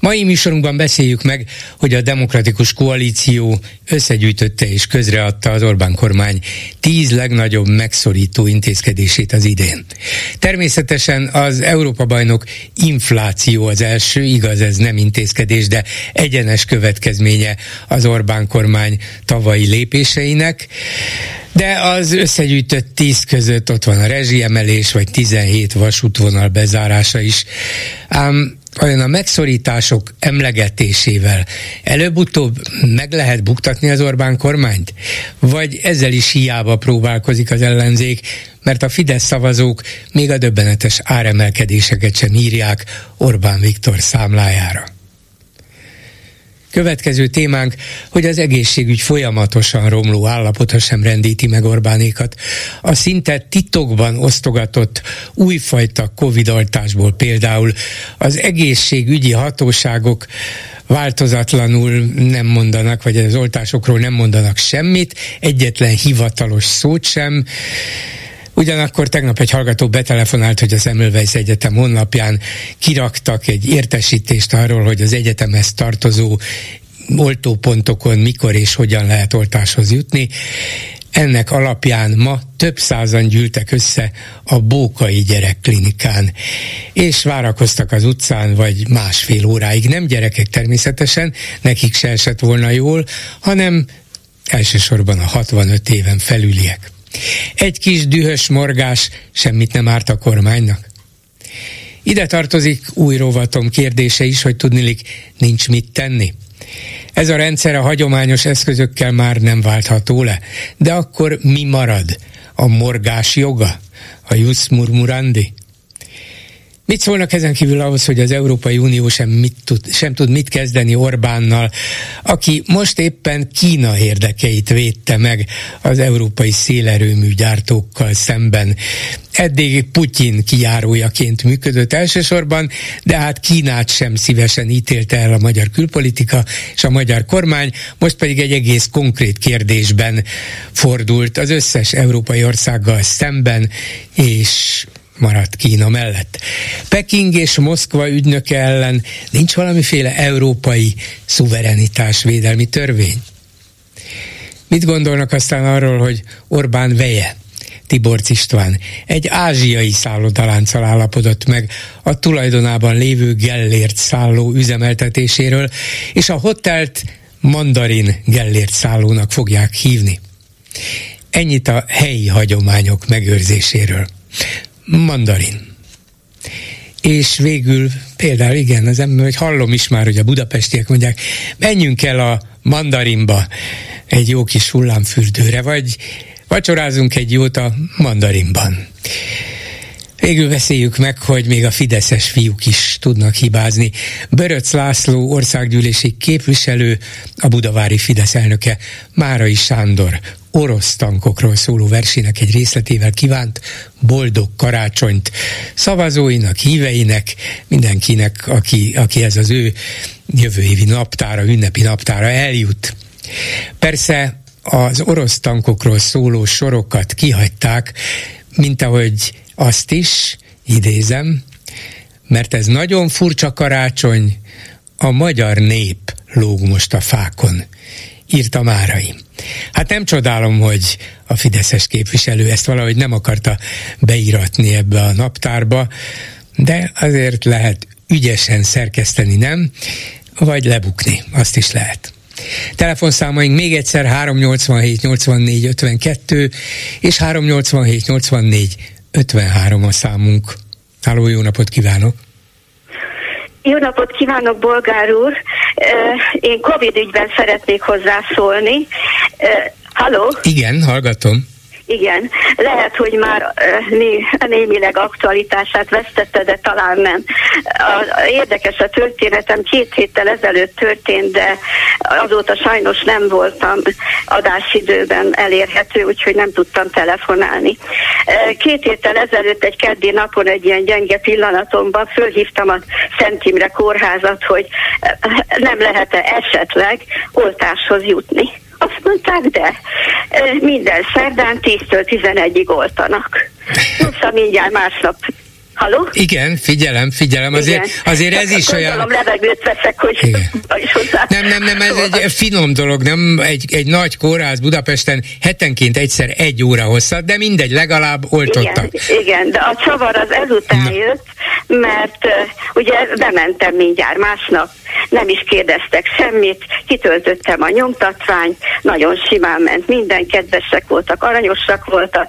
Mai műsorunkban beszéljük meg, hogy a Demokratikus Koalíció összegyűjtötte és közreadta az Orbán kormány tíz legnagyobb megszorító intézkedését az idén. Természetesen az Európa bajnok infláció az első, igaz ez nem intézkedés, de egyenes következménye az Orbán kormány tavalyi lépéseinek. De az összegyűjtött tíz között ott van a rezsiemelés, vagy 17 vasútvonal bezárása is. Ám olyan a megszorítások emlegetésével előbb-utóbb meg lehet buktatni az Orbán kormányt? Vagy ezzel is hiába próbálkozik az ellenzék, mert a Fidesz szavazók még a döbbenetes áremelkedéseket sem írják Orbán Viktor számlájára? Következő témánk, hogy az egészségügy folyamatosan romló állapota sem rendíti meg Orbánékat. A szinte titokban osztogatott újfajta Covid-oltásból például az egészségügyi hatóságok változatlanul nem mondanak, vagy az oltásokról nem mondanak semmit, egyetlen hivatalos szót sem. Ugyanakkor tegnap egy hallgató betelefonált, hogy az Emmelweis Egyetem honlapján kiraktak egy értesítést arról, hogy az egyetemhez tartozó oltópontokon mikor és hogyan lehet oltáshoz jutni. Ennek alapján ma több százan gyűltek össze a Bókai Gyerekklinikán, és várakoztak az utcán, vagy másfél óráig. Nem gyerekek természetesen, nekik se esett volna jól, hanem elsősorban a 65 éven felüliek. Egy kis dühös morgás semmit nem árt a kormánynak. Ide tartozik új rovatom kérdése is, hogy tudnilik nincs mit tenni. Ez a rendszer a hagyományos eszközökkel már nem váltható le. De akkor mi marad? A morgás joga? A jus murmurandi? Mit szólnak ezen kívül ahhoz, hogy az Európai Unió sem, mit tud, sem tud mit kezdeni Orbánnal, aki most éppen Kína érdekeit védte meg az európai szélerőmű gyártókkal szemben. Eddig Putyin kijárójaként működött elsősorban, de hát Kínát sem szívesen ítélte el a magyar külpolitika és a magyar kormány, most pedig egy egész konkrét kérdésben fordult az összes európai országgal szemben, és maradt Kína mellett. Peking és Moszkva ügynöke ellen nincs valamiféle európai szuverenitásvédelmi törvény? Mit gondolnak aztán arról, hogy Orbán veje, Tibor István egy ázsiai szállodalánccal állapodott meg a tulajdonában lévő Gellért szálló üzemeltetéséről, és a hotelt Mandarin Gellért szállónak fogják hívni. Ennyit a helyi hagyományok megőrzéséről mandarin. És végül például igen, az ember, hogy hallom is már, hogy a budapestiek mondják, menjünk el a mandarinba egy jó kis hullámfürdőre, vagy vacsorázunk egy jót a mandarinban. Végül beszéljük meg, hogy még a fideszes fiúk is tudnak hibázni. Böröc László országgyűlési képviselő, a budavári Fidesz elnöke Márai Sándor orosz tankokról szóló versének egy részletével kívánt boldog karácsonyt szavazóinak, híveinek, mindenkinek, aki, aki ez az ő jövő évi naptára, ünnepi naptára eljut. Persze az orosz tankokról szóló sorokat kihagyták, mint ahogy azt is, idézem, mert ez nagyon furcsa karácsony, a magyar nép lóg most a fákon, írta Márai. Hát nem csodálom, hogy a Fideszes képviselő ezt valahogy nem akarta beíratni ebbe a naptárba, de azért lehet ügyesen szerkeszteni, nem? Vagy lebukni, azt is lehet. Telefonszámaink még egyszer 387 84 52 és 387 84 53 a számunk. Háló, jó napot kívánok! Jó napot kívánok, Bolgár úr! Én Covid ügyben szeretnék hozzászólni. Halló? Igen, hallgatom. Igen, lehet, hogy már né, némileg aktualitását vesztette, de talán nem. A, érdekes a történetem, két héttel ezelőtt történt, de azóta sajnos nem voltam adásidőben elérhető, úgyhogy nem tudtam telefonálni. Két héttel ezelőtt egy keddi napon egy ilyen gyenge pillanatomban fölhívtam a Szent Imre kórházat, hogy nem lehet-e esetleg oltáshoz jutni. Azt mondták, de minden szerdán 10-től 11-ig oltanak. Plusz mindjárt másnap Halló? Igen, figyelem, figyelem. Azért, Igen. azért ez is olyan... levegőt veszek, hogy is hozzá. Nem, nem, nem, ez egy finom dolog, nem egy, egy nagy kórház Budapesten hetenként egyszer egy óra hosszat, de mindegy, legalább oltottak. Igen, igen de a csavar az ezután Na. jött, mert ugye bementem mindjárt másnap, nem is kérdeztek semmit, kitöltöttem a nyomtatványt, nagyon simán ment, minden kedvesek voltak, aranyosak voltak,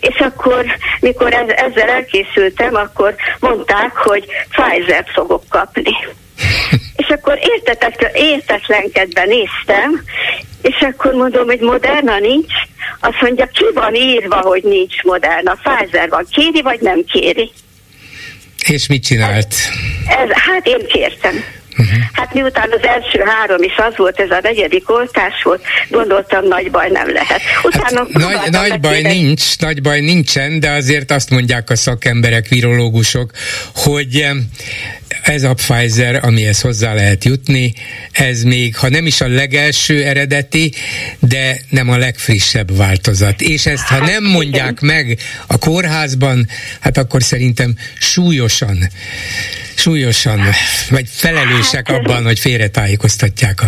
és akkor, mikor ez, ezzel elkészültem, akkor mondták, hogy Pfizer-t fogok kapni. És akkor értetek, értetlenkedve néztem, és akkor mondom, hogy Moderna nincs. Azt mondja, ki van írva, hogy nincs Moderna. Pfizer van. Kéri, vagy nem kéri? És mit csinált? Ez, hát én kértem. Uh-huh. Hát miután az első három is az volt, ez a negyedik oltás volt, gondoltam, nagy baj nem lehet. Utána hát, nagy, nagy baj nincs, nagy baj nincsen, de azért azt mondják a szakemberek, virológusok, hogy ez a Pfizer, amihez hozzá lehet jutni, ez még, ha nem is a legelső eredeti, de nem a legfrissebb változat. És ezt, ha hát nem mondják meg a kórházban, hát akkor szerintem súlyosan súlyosan, vagy felelősek hát, abban, hogy félretájékoztatják a,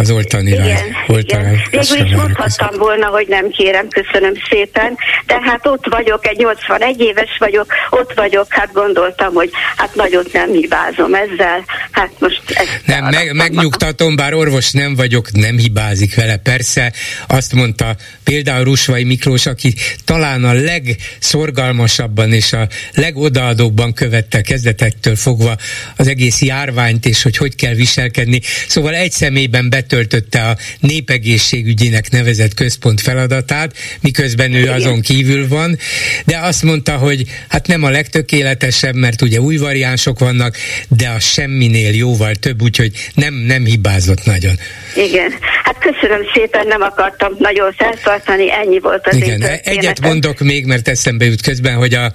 az oltani igen, oltani igen. Végül is mondhattam volna, hogy nem kérem, köszönöm szépen, de hát ott vagyok, egy 81 éves vagyok, ott vagyok, hát gondoltam, hogy hát nagyot nem hibázom ezzel, hát most Nem, meg, megnyugtatom, bár orvos nem vagyok, nem hibázik vele, persze, azt mondta például Rusvai Miklós, aki talán a legszorgalmasabban és a legodaadóbban követte kezdetektől fogva fogva az egész járványt, és hogy hogy kell viselkedni. Szóval egy személyben betöltötte a népegészségügyének nevezett központ feladatát, miközben ő azon kívül van, de azt mondta, hogy hát nem a legtökéletesebb, mert ugye új variánsok vannak, de a semminél jóval több, úgyhogy nem, nem hibázott nagyon. Igen, hát köszönöm szépen, nem akartam nagyon feltartani, ennyi volt az Igen, egyet mondok még, mert eszembe jut közben, hogy a,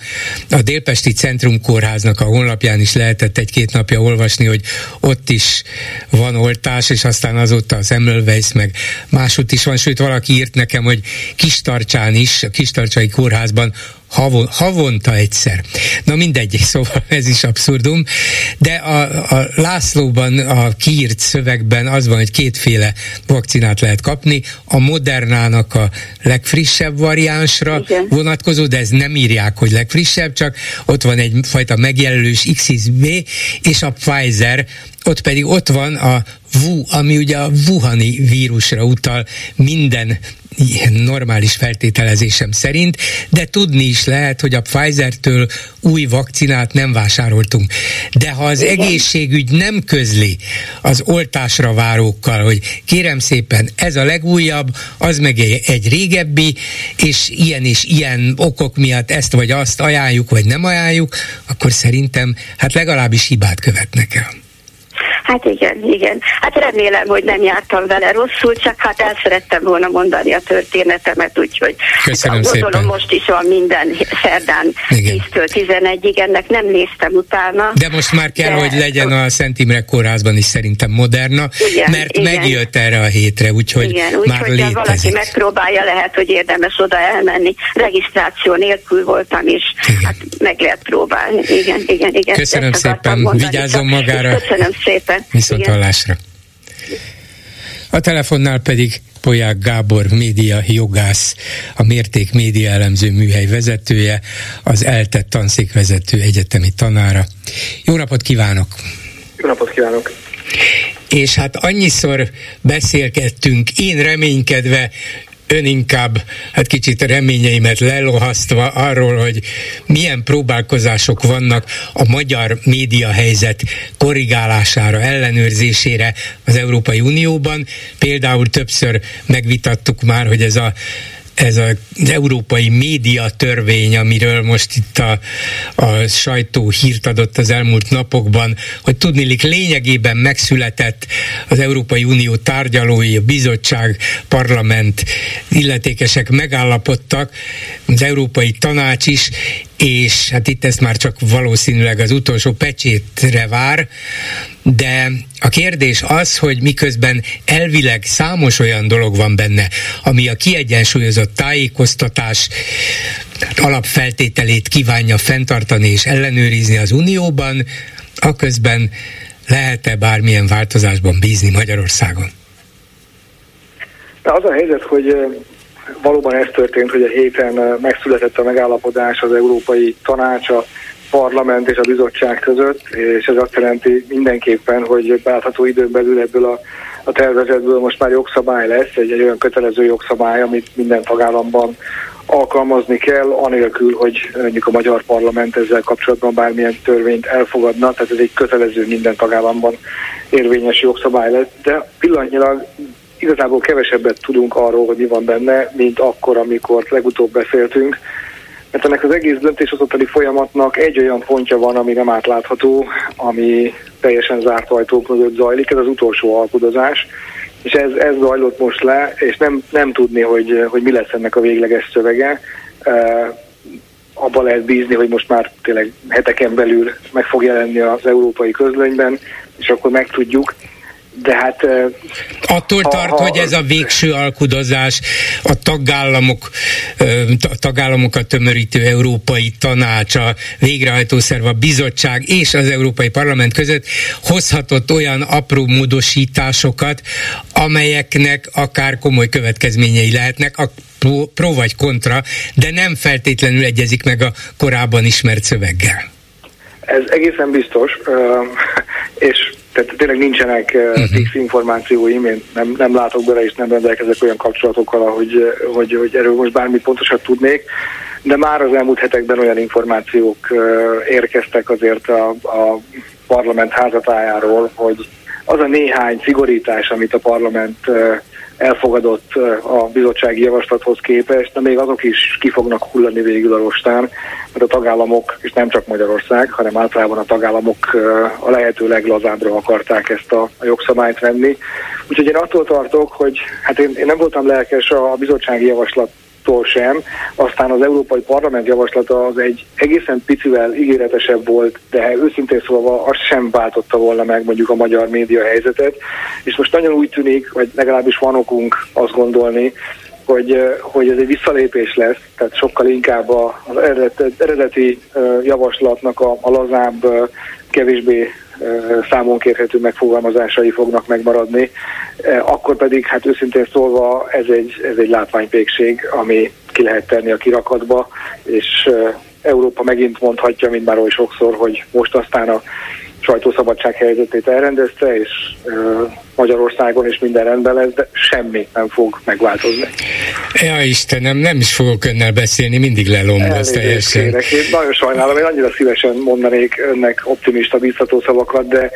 a Délpesti Centrum Kórháznak a honlapján is lehetett egy-két napja olvasni, hogy ott is van oltás, és aztán azóta az Emmelweis meg máshogy is van, sőt valaki írt nekem, hogy Kistarcsán is, a Kistarcsai kórházban havon, havonta egyszer. Na mindegy, szóval ez is abszurdum, de a, a Lászlóban, a kiírt szövegben az van, hogy kétféle vakcinát lehet kapni, a Modernának a legfrissebb variánsra Igen. vonatkozó, de ez nem írják, hogy legfrissebb, csak ott van egyfajta megjelölős XXB, és a Pfizer, ott pedig ott van a Wu, ami ugye a Wuhani vírusra utal minden normális feltételezésem szerint, de tudni is lehet, hogy a Pfizer-től új vakcinát nem vásároltunk. De ha az egészségügy nem közli az oltásra várókkal, hogy kérem szépen, ez a legújabb, az meg egy régebbi, és ilyen és ilyen okok miatt ezt vagy azt ajánljuk, vagy nem ajánljuk, akkor szerintem hát legalábbis hibát követnek el. Hát igen, igen. Hát remélem, hogy nem jártam vele rosszul, csak hát el szerettem volna mondani a történetemet, úgyhogy Köszönöm hát, szépen. most is van minden szerdán 10-től 11-ig, ennek nem néztem utána. De most már kell, de... hogy legyen a Szent Imre kórházban is szerintem moderna, igen, mert igen. megjött erre a hétre, úgyhogy igen, úgy, már hogy létezik. valaki megpróbálja, lehet, hogy érdemes oda elmenni. Regisztráció nélkül voltam is, igen. hát meg lehet próbálni. Igen, igen, igen. Köszönöm szépen, vigyázzon magára. Köszönöm szépen. Viszont hallásra. A telefonnál pedig Poják Gábor média jogász, a Mérték média elemző műhely vezetője, az eltett tanszékvezető egyetemi tanára. Jó napot kívánok! Jó napot kívánok! És hát annyiszor beszélgettünk, én reménykedve ön inkább hát kicsit reményeimet lelohasztva arról, hogy milyen próbálkozások vannak a magyar média helyzet korrigálására, ellenőrzésére az Európai Unióban. Például többször megvitattuk már, hogy ez a ez az európai média törvény, amiről most itt a, a sajtó hírt adott az elmúlt napokban, hogy tudnilik lényegében megszületett az Európai Unió tárgyalói, a bizottság, parlament illetékesek megállapodtak, az Európai Tanács is, és hát itt ezt már csak valószínűleg az utolsó pecsétre vár, de a kérdés az, hogy miközben elvileg számos olyan dolog van benne, ami a kiegyensúlyozott tájékoztatás alapfeltételét kívánja fenntartani és ellenőrizni az Unióban, aközben lehet-e bármilyen változásban bízni Magyarországon? De az a helyzet, hogy valóban ez történt, hogy a héten megszületett a megállapodás az Európai Tanács, a parlament és a bizottság között, és ez azt jelenti mindenképpen, hogy belátható időn belül ebből a, a tervezetből most már jogszabály lesz, egy, egy olyan kötelező jogszabály, amit minden tagállamban alkalmazni kell, anélkül, hogy mondjuk a magyar parlament ezzel kapcsolatban bármilyen törvényt elfogadna, tehát ez egy kötelező minden tagállamban érvényes jogszabály lesz, de pillanatnyilag igazából kevesebbet tudunk arról, hogy mi van benne, mint akkor, amikor legutóbb beszéltünk, mert ennek az egész döntéshozatali folyamatnak egy olyan pontja van, ami nem átlátható, ami teljesen zárt ajtók mögött zajlik, ez az utolsó alkudozás, és ez, ez zajlott most le, és nem, nem tudni, hogy, hogy mi lesz ennek a végleges szövege. Uh, abban lehet bízni, hogy most már tényleg heteken belül meg fog jelenni az európai közlönyben, és akkor megtudjuk de hát... Attól ha, tart, ha, hogy ez a végső alkudozás a tagállamok, a tagállamokat tömörítő Európai Tanács, a végrehajtószerv, a bizottság és az Európai Parlament között hozhatott olyan apró módosításokat, amelyeknek akár komoly következményei lehetnek, a pro, pro vagy kontra, de nem feltétlenül egyezik meg a korábban ismert szöveggel. Ez egészen biztos, és tehát tényleg nincsenek uh-huh. fix információim, én nem, nem látok bele, és nem rendelkezek olyan kapcsolatokkal, hogy, hogy, hogy erről most bármit pontosat tudnék, de már az elmúlt hetekben olyan információk érkeztek azért a, a parlament házatájáról, hogy az a néhány szigorítás, amit a parlament elfogadott a bizottsági javaslathoz képest, de még azok is ki fognak hullani végül a rostán, mert a tagállamok, és nem csak Magyarország, hanem általában a tagállamok a lehető leglazábbra akarták ezt a, a jogszabályt venni. Úgyhogy én attól tartok, hogy hát én, én nem voltam lelkes a bizottsági javaslat tól sem. Aztán az Európai Parlament javaslata az egy egészen picivel ígéretesebb volt, de őszintén szólva az sem váltotta volna meg mondjuk a magyar média helyzetet. És most nagyon úgy tűnik, vagy legalábbis van okunk azt gondolni, hogy, hogy ez egy visszalépés lesz, tehát sokkal inkább az eredeti javaslatnak a, a lazább, kevésbé számon kérhető megfogalmazásai fognak megmaradni, akkor pedig hát őszintén szólva ez egy, ez egy látványpékség, ami ki lehet tenni a kirakatba, és Európa megint mondhatja, mint már oly sokszor, hogy most aztán a sajtószabadság helyzetét elrendezte, és Magyarországon is minden rendben lesz, de semmi nem fog megváltozni. Ja Istenem, nem is fogok önnel beszélni, mindig lelomboz teljesen. Kérek. Én nagyon sajnálom, én annyira szívesen mondanék önnek optimista, biztató szavakat, de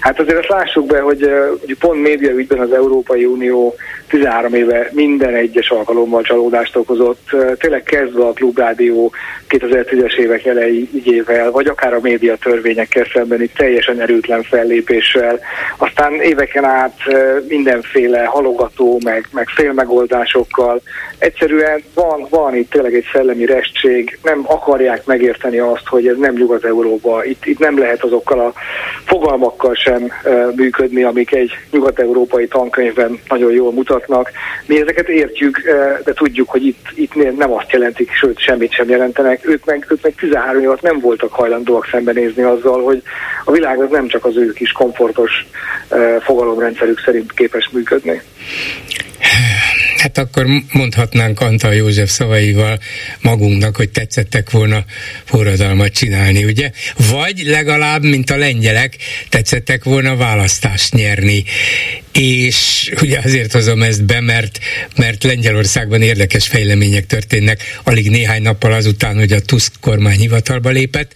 hát azért azt lássuk be, hogy, hogy pont média ügyben az Európai Unió 13 éve minden egyes alkalommal csalódást okozott, tényleg kezdve a Klubrádió 2010-es évek elejé ügyével, vagy akár a média törvényekkel szemben itt teljesen erőtlen fellépéssel, aztán éveken át mindenféle halogató, meg, meg félmegoldásokkal. Egyszerűen van, van itt tényleg egy szellemi restség, nem akarják megérteni azt, hogy ez nem Nyugat-Európa. Itt, itt nem lehet azokkal a fogalmakkal sem működni, amik egy nyugat-európai tankönyvben nagyon jól mutatnak. Mi ezeket értjük, de tudjuk, hogy itt, itt nem azt jelentik, sőt semmit sem jelentenek. Ők meg, ők meg 13 évat nem voltak hajlandóak szembenézni azzal, hogy a világ az nem csak az ő kis komfortos fogalomrendszerük szerint képes működni. Hát akkor mondhatnánk Antal József szavaival magunknak, hogy tetszettek volna forradalmat csinálni, ugye? Vagy legalább, mint a lengyelek, tetszettek volna választást nyerni. És ugye azért hozom ezt be, mert, mert Lengyelországban érdekes fejlemények történnek alig néhány nappal azután, hogy a Tusk kormány hivatalba lépett,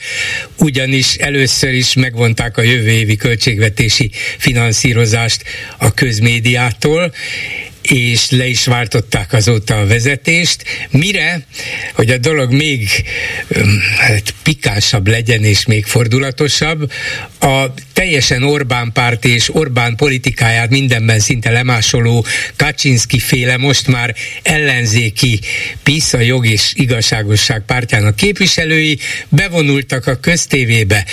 ugyanis először is megvonták a jövő évi költségvetési finanszírozást a közmédiától, és le is váltották azóta a vezetést, mire, hogy a dolog még hát, pikánsabb legyen és még fordulatosabb, a teljesen Orbán párt és Orbán politikáját mindenben szinte lemásoló Kaczynski féle most már ellenzéki PISZ, a jog és igazságosság pártjának képviselői bevonultak a köztévébe,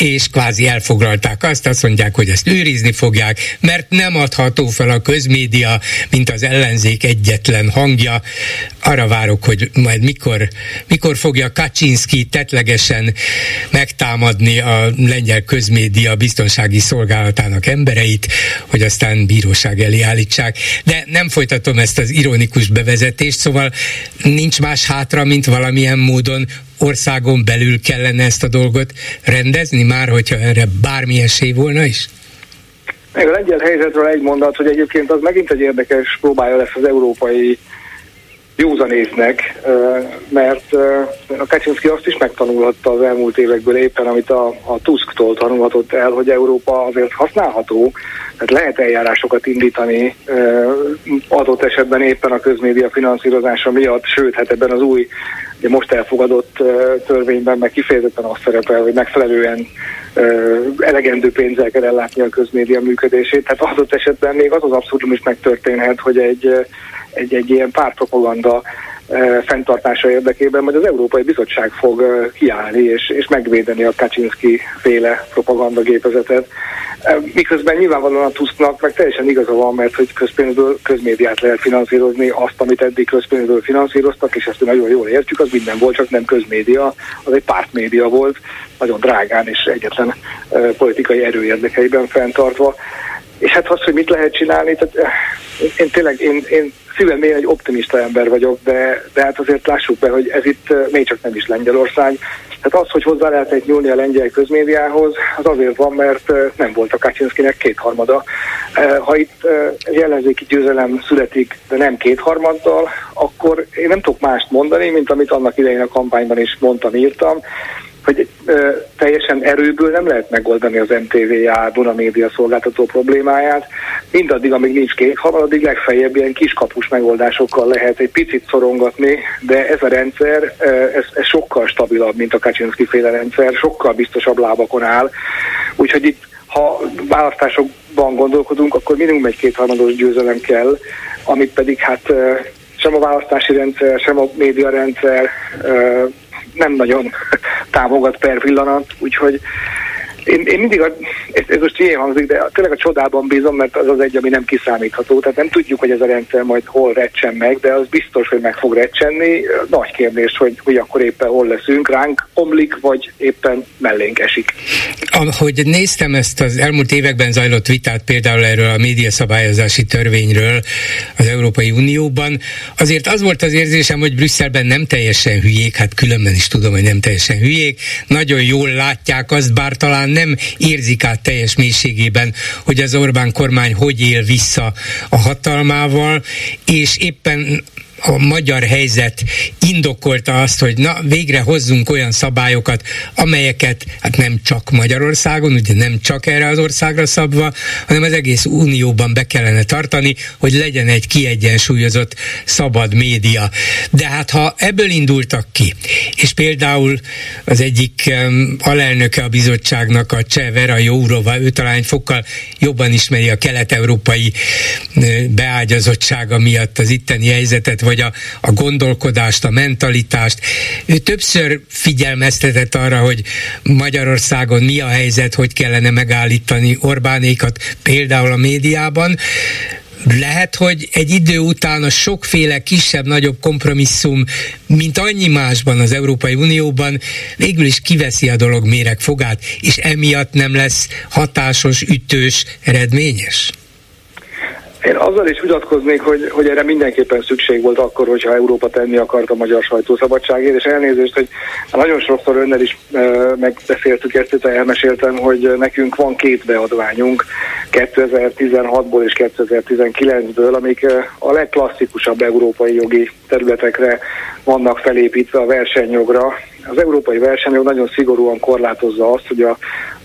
és kvázi elfoglalták azt, azt mondják, hogy ezt őrizni fogják, mert nem adható fel a közmédia, mint az ellenzék egyetlen hangja. Arra várok, hogy majd mikor, mikor fogja Kaczynski tetlegesen megtámadni a lengyel közmédia biztonsági szolgálatának embereit, hogy aztán bíróság elé állítsák. De nem folytatom ezt az ironikus bevezetést, szóval nincs más hátra, mint valamilyen módon országon belül kellene ezt a dolgot rendezni, már hogyha erre bármi esély volna is? Meg a lengyel helyzetről egy mondat, hogy egyébként az megint egy érdekes próbája lesz az európai józanésznek, mert a Kaczynski azt is megtanulhatta az elmúlt évekből éppen, amit a, a Tusktól tanulhatott el, hogy Európa azért használható, tehát lehet eljárásokat indítani adott esetben éppen a közmédia finanszírozása miatt, sőt, hát ebben az új, most elfogadott törvényben meg kifejezetten azt szerepel, hogy megfelelően elegendő pénzzel kell ellátni a közmédia működését. Tehát adott esetben még az az abszurdum is megtörténhet, hogy egy egy, egy ilyen pártpropaganda fenntartása érdekében, majd az Európai Bizottság fog kiállni és, és megvédeni a Kaczynski féle propagandagépezetet. Miközben nyilvánvalóan a Tusknak meg teljesen igaza van, mert hogy közpénzből közmédiát lehet finanszírozni, azt, amit eddig közpénzből finanszíroztak, és ezt nagyon jól értjük, az minden volt, csak nem közmédia, az egy pártmédia volt, nagyon drágán és egyetlen politikai erő érdekeiben fenntartva. És hát az, hogy mit lehet csinálni, tehát én tényleg én, én szívem én egy optimista ember vagyok, de, de hát azért lássuk be, hogy ez itt még csak nem is Lengyelország. Tehát az, hogy hozzá lehetett nyúlni a lengyel közmédiához, az azért van, mert nem volt a Kaczynszkinek kétharmada. Ha itt egy ellenzéki győzelem születik, de nem kétharmaddal, akkor én nem tudok mást mondani, mint amit annak idején a kampányban is mondtam, írtam, hogy ö, teljesen erőből nem lehet megoldani az MTV-já, Duna média szolgáltató problémáját. Mindaddig, amíg nincs kékhaval, addig legfeljebb ilyen kiskapus megoldásokkal lehet egy picit szorongatni, de ez a rendszer, ez, ez sokkal stabilabb, mint a Kaczynski féle rendszer, sokkal biztosabb lábakon áll. Úgyhogy itt ha választásokban gondolkodunk, akkor minimum egy kétharmados győzelem kell, amit pedig hát sem a választási rendszer, sem a média rendszer nem nagyon támogat per pillanat, úgyhogy én, én mindig, a, ez, ez most ilyen hangzik, de tényleg a csodában bízom, mert az az egy, ami nem kiszámítható. Tehát nem tudjuk, hogy ez a rendszer majd hol recsen meg, de az biztos, hogy meg fog recsenni. Nagy kérdés, hogy, hogy akkor éppen hol leszünk, ránk omlik, vagy éppen mellénk esik. Ahogy néztem ezt az elmúlt években zajlott vitát például erről a médiaszabályozási törvényről az Európai Unióban, azért az volt az érzésem, hogy Brüsszelben nem teljesen hülyék, hát különben is tudom, hogy nem teljesen hülyék, nagyon jól látják azt, bár talán nem érzik át teljes mélységében, hogy az Orbán kormány hogy él vissza a hatalmával, és éppen a magyar helyzet indokolta azt, hogy na végre hozzunk olyan szabályokat, amelyeket hát nem csak Magyarországon, ugye nem csak erre az országra szabva, hanem az egész unióban be kellene tartani, hogy legyen egy kiegyensúlyozott szabad média. De hát ha ebből indultak ki, és például az egyik um, alelnöke a bizottságnak, a Cseh Vera Jourova, ő talán fokkal jobban ismeri a kelet-európai beágyazottsága miatt az itteni helyzetet, vagy a, a gondolkodást, a mentalitást. Ő többször figyelmeztetett arra, hogy Magyarországon mi a helyzet, hogy kellene megállítani Orbánékat, például a médiában lehet, hogy egy idő után a sokféle kisebb-nagyobb kompromisszum, mint annyi másban az Európai Unióban, végül is kiveszi a dolog méregfogát, és emiatt nem lesz hatásos, ütős, eredményes? Én azzal is vitatkoznék, hogy, hogy erre mindenképpen szükség volt akkor, hogyha Európa tenni akart a magyar sajtószabadságért, és elnézést, hogy nagyon sokszor önnel is e, megbeszéltük ezt, hogy elmeséltem, hogy nekünk van két beadványunk 2016-ból és 2019-ből, amik a legklasszikusabb európai jogi területekre vannak felépítve a versenyjogra, az európai versenyjog nagyon szigorúan korlátozza azt, hogy a,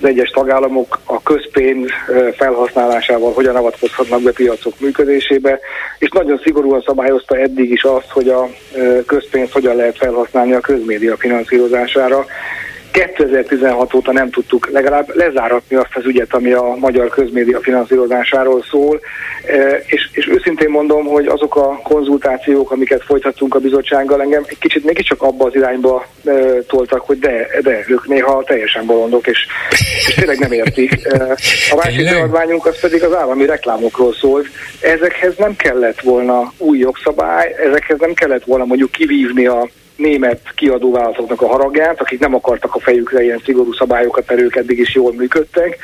az egyes tagállamok a közpénz felhasználásával hogyan avatkozhatnak be piacok működésébe, és nagyon szigorúan szabályozta eddig is azt, hogy a közpénzt hogyan lehet felhasználni a közmédia finanszírozására. 2016 óta nem tudtuk legalább lezáratni azt az ügyet, ami a magyar közmédia finanszírozásáról szól, e, és, és őszintén mondom, hogy azok a konzultációk, amiket folytattunk a bizottsággal, engem egy kicsit mégiscsak abba az irányba e, toltak, hogy de, de ők néha teljesen bolondok, és, és tényleg nem értik. E, a másik beadványunk az pedig az állami reklámokról szólt. Ezekhez nem kellett volna új jogszabály, ezekhez nem kellett volna mondjuk kivívni a német kiadóvállalatoknak a haragját, akik nem akartak a fejükre ilyen szigorú szabályokat, mert ők eddig is jól működtek.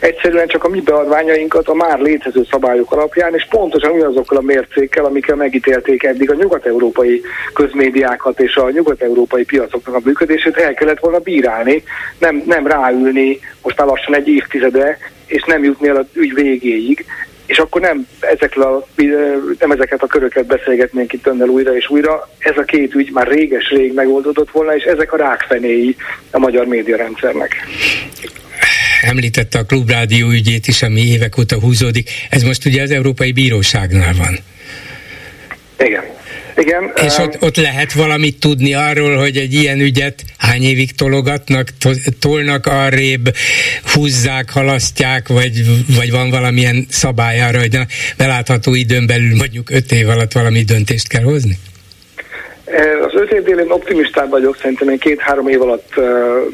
Egyszerűen csak a mi beadványainkat a már létező szabályok alapján, és pontosan ugyanazokkal a mércékkel, amikkel megítélték eddig a nyugat-európai közmédiákat és a nyugat-európai piacoknak a működését, el kellett volna bírálni, nem, nem ráülni most már lassan egy évtizede, és nem jutni el az ügy végéig és akkor nem, ezekkel a, nem ezeket a köröket beszélgetnénk itt önnel újra és újra. Ez a két ügy már réges-rég megoldódott volna, és ezek a rákfenéi a magyar médiarendszernek említette a klubrádió ügyét is, ami évek óta húzódik. Ez most ugye az Európai Bíróságnál van. Igen. Igen. És ott, ott lehet valamit tudni arról, hogy egy ilyen ügyet hány évig tologatnak, tolnak arrébb, húzzák, halasztják, vagy, vagy van valamilyen szabály arra, hogy a belátható időn belül mondjuk öt év alatt valami döntést kell hozni? Az öt év délén optimistább vagyok, szerintem én két-három év alatt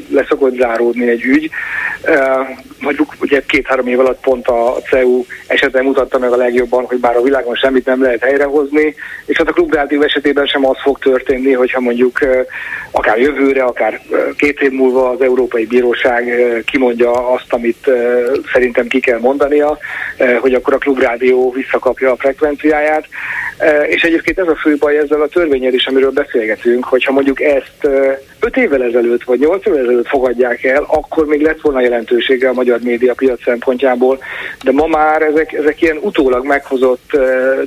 leszokott záródni egy ügy. Mondjuk ugye két-három év alatt pont a CEU esetben mutatta meg a legjobban, hogy bár a világon semmit nem lehet helyrehozni, és hát a klubrádió esetében sem az fog történni, hogyha mondjuk akár jövőre, akár két év múlva az Európai Bíróság kimondja azt, amit szerintem ki kell mondania, hogy akkor a klubrádió visszakapja a frekvenciáját. És egyébként ez a fő baj ezzel a törvényel is, amiről beszélgetünk, hogyha mondjuk ezt öt évvel ezelőtt vagy nyolc évvel ezelőtt fogadják el, akkor még lett volna jelentősége a magyar média piac szempontjából, de ma már ezek, ezek ilyen utólag meghozott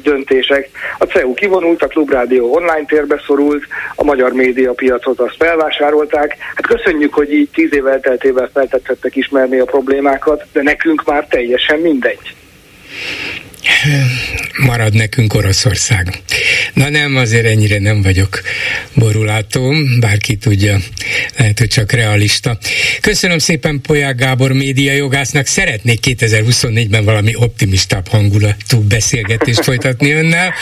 döntések. A CEU kivonult, a Klubrádió online térbe szorult, a magyar média piacot azt felvásárolták. Hát köszönjük, hogy így tíz év elteltével feltettek ismerni a problémákat, de nekünk már teljesen mindegy marad nekünk Oroszország. Na nem, azért ennyire nem vagyok borulátó, bárki tudja, lehet, hogy csak realista. Köszönöm szépen Polyák Gábor média jogásznak, szeretnék 2024-ben valami optimistább hangulatú beszélgetést folytatni önnel,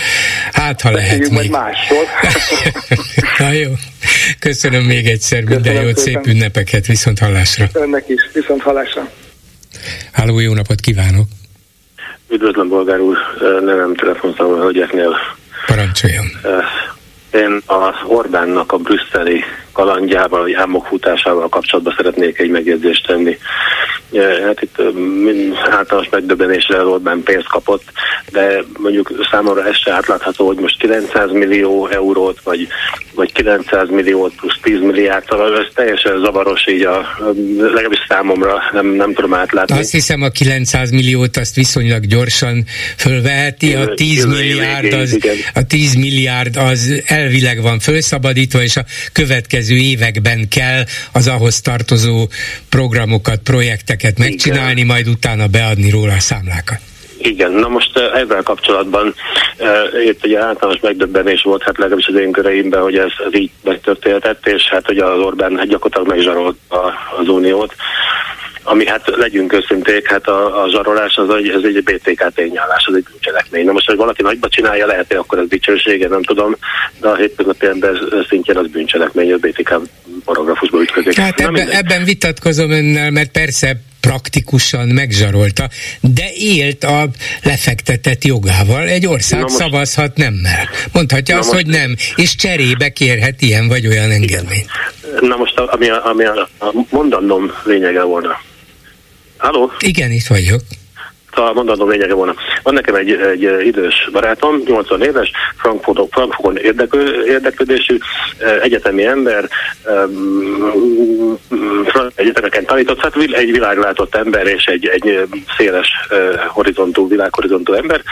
hát ha lehet még. máshol. Na jó, köszönöm még egyszer, köszönöm minden jót, szépen. szép ünnepeket, viszont hallásra. Önnek is, viszont hallásra. Háló, jó napot kívánok! Üdvözlöm, bolgár úr, nevem telefonszámol hölgyeknél. Parancsoljon. Én a Orbánnak a brüsszeli kalandjával, vagy álmokfutásával kapcsolatban szeretnék egy megjegyzést tenni. Hát itt általános megdöbbenésre Orbán pénzt kapott, de mondjuk számomra ez se átlátható, hogy most 900 millió eurót, vagy, vagy 900 milliót plusz 10 milliárd, ez teljesen zavaros így a, legalábbis számomra nem, nem tudom átlátni. Azt hiszem a 900 milliót azt viszonylag gyorsan fölveheti, a 10 milliárd az, a 10 milliárd az elvileg van fölszabadítva, és a következő következő években kell az ahhoz tartozó programokat, projekteket megcsinálni, Igen. majd utána beadni róla a számlákat. Igen, na most ezzel kapcsolatban itt ugye általános megdöbbenés volt, hát legalábbis az én köreimben, hogy ez, ez így megtörténhetett, és hát ugye az Orbán hát gyakorlatilag megzsarolt az uniót ami hát legyünk őszinték, hát a, a zsarolás az egy, ez egy BTK tényállás, az egy bűncselekmény. Na most, hogy valaki nagyba csinálja, lehet, hogy akkor ez dicsősége, nem tudom, de a hétköznapi ember szintjén az bűncselekmény, a BTK paragrafusba ütközik. Hát ebben, ebben vitatkozom önnel, mert persze praktikusan megzsarolta, de élt a lefektetett jogával. Egy ország most, szavazhat nemmel. Mondhatja azt, most, hogy nem, és cserébe kérhet ilyen vagy olyan engedményt. Na most, ami a, ami a, a mondanom lényege volna, Halló? Igen, itt vagyok. A mondatom lényege volna. Van nekem egy, egy idős barátom, 80 éves, Frankfurt, Frankfurton érdeklő, érdeklődésű egyetemi ember, egyetemeken tanított, hát egy világlátott ember és egy, egy széles horizontú, világhorizontú ember,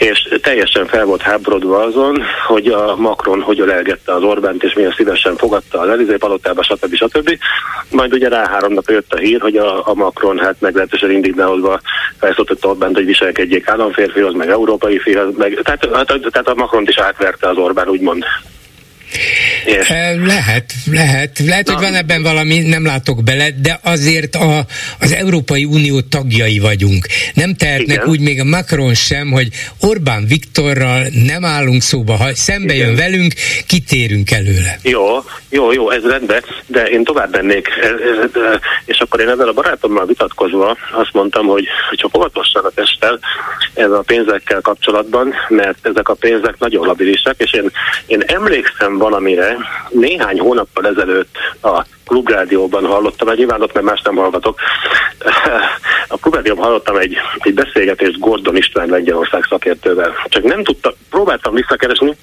és teljesen fel volt háborodva azon, hogy a Macron hogyan elgette az Orbánt, és milyen szívesen fogadta az Elizé palotába, stb. stb. Majd ugye rá három nap jött a hír, hogy a, a Macron hát meglehetősen indignálódva felszólította Orbánt, hogy viselkedjék államférfihoz, meg európai fihoz, meg, tehát, tehát, a Macron is átverte az Orbán, úgymond. És... Lehet, lehet. Lehet, Na. hogy van ebben valami, nem látok bele, de azért a, az Európai Unió tagjai vagyunk. Nem tehetnek Igen. úgy még a Macron sem, hogy Orbán Viktorral nem állunk szóba. Ha szembe Igen. jön velünk, kitérünk előle. Jó, jó, jó, ez rendben, de én tovább mennék. És akkor én ezzel a barátommal vitatkozva azt mondtam, hogy, csak óvatosan a testtel ez a pénzekkel kapcsolatban, mert ezek a pénzek nagyon labilisak, és én, én emlékszem valamire, néhány hónappal ezelőtt a klubrádióban hallottam, egy nyilván ott mert más nem hallgatok, a klubrádióban hallottam egy, egy beszélgetést Gordon István Lengyelország szakértővel. Csak nem tudtam, próbáltam visszakeresni,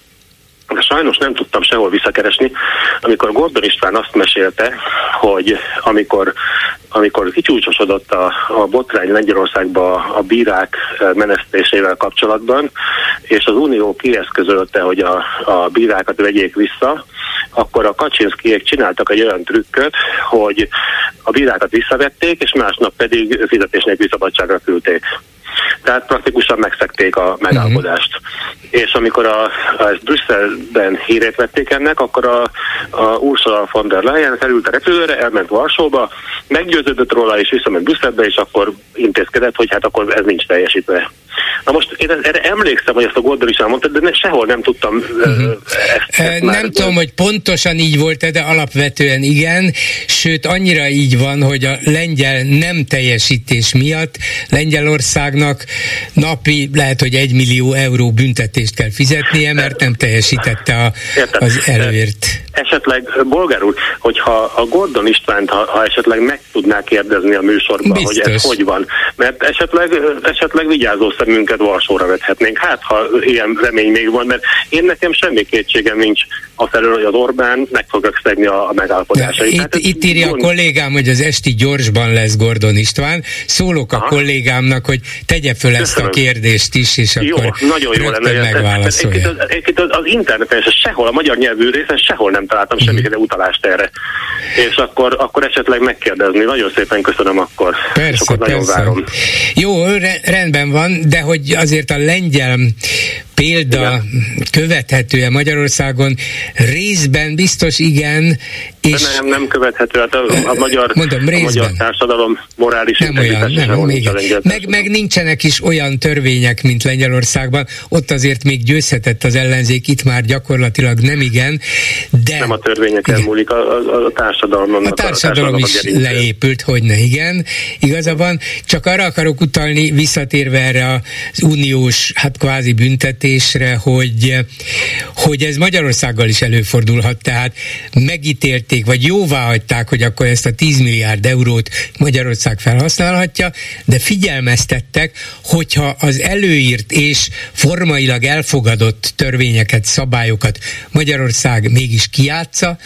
de sajnos nem tudtam sehol visszakeresni, amikor Gordon István azt mesélte, hogy amikor, amikor kicsúcsosodott a, a botrány Lengyelországba a bírák menesztésével kapcsolatban, és az Unió kieszközölte, hogy a, a bírákat vegyék vissza, akkor a Kaczynszkiek csináltak egy olyan trükköt, hogy a bírákat visszavették, és másnap pedig fizetés nélkül szabadságra küldték. Tehát praktikusan megszekték a megállapodást. Uh-huh. És amikor a, a ezt Brüsszelben hírét vették ennek, akkor a, a Ursula von der Leyen felült a repülőre, elment Varsóba, meggyőződött róla, és visszament Brüsszelbe, és akkor intézkedett, hogy hát akkor ez nincs teljesítve. Na most én erre emlékszem, hogy ezt a Gordon is elmondta, de sehol nem tudtam uh-huh. ezt, ezt Nem már, tudom, hogy pontosan így volt de alapvetően igen, sőt annyira így van, hogy a lengyel nem teljesítés miatt Lengyelországnak napi lehet, hogy egy millió euró büntetést kell fizetnie, mert nem teljesítette a, az előért. Esetleg, bolgár úr, hogyha a Gordon Istvánt, ha, ha esetleg meg tudná kérdezni a műsorban, Biztos. hogy ez hogy van, mert esetleg, esetleg vigyázó szemünket Varsóra vethetnénk. Hát, ha ilyen remény még van, mert én nekem semmi kétségem nincs a felől, hogy az Orbán meg fogja szegni a, a megállapodásait. Itt, hát itt írja gond... a kollégám, hogy az esti gyorsban lesz Gordon István. Szólok a Aha. kollégámnak, hogy tegye föl Köszönöm. ezt a kérdést is, és jó, akkor nagyon jó lenne, megválaszolja. Az, az, az interneten, sehol, a magyar nyelvű részen sehol nem találtam mhm. semmiféle utalást erre. És akkor, akkor esetleg megkérdezni. Nagyon szépen köszönöm akkor. Persze, persze. várom. Jó, rendben van, de hogy azért a lengyel példa igen. követhető-e Magyarországon? Részben biztos igen. És nem, nem követhető. Hát a, a, magyar, mondom, részben. a magyar társadalom morális nem olyan, nem, még, meg, meg nincsenek is olyan törvények, mint Lengyelországban. Ott azért még győzhetett az ellenzék, itt már gyakorlatilag nem igen. De, nem a törvényeken múlik, a, a, a társadalom. A társadalom a is a leépült, hogy ne igen. Igazabban csak arra akarok utalni, visszatérve erre az uniós, hát kvázi büntetés, felvetésre, hogy, hogy ez Magyarországgal is előfordulhat, tehát megítélték, vagy jóvá hagyták, hogy akkor ezt a 10 milliárd eurót Magyarország felhasználhatja, de figyelmeztettek, hogyha az előírt és formailag elfogadott törvényeket, szabályokat Magyarország mégis kiátsza,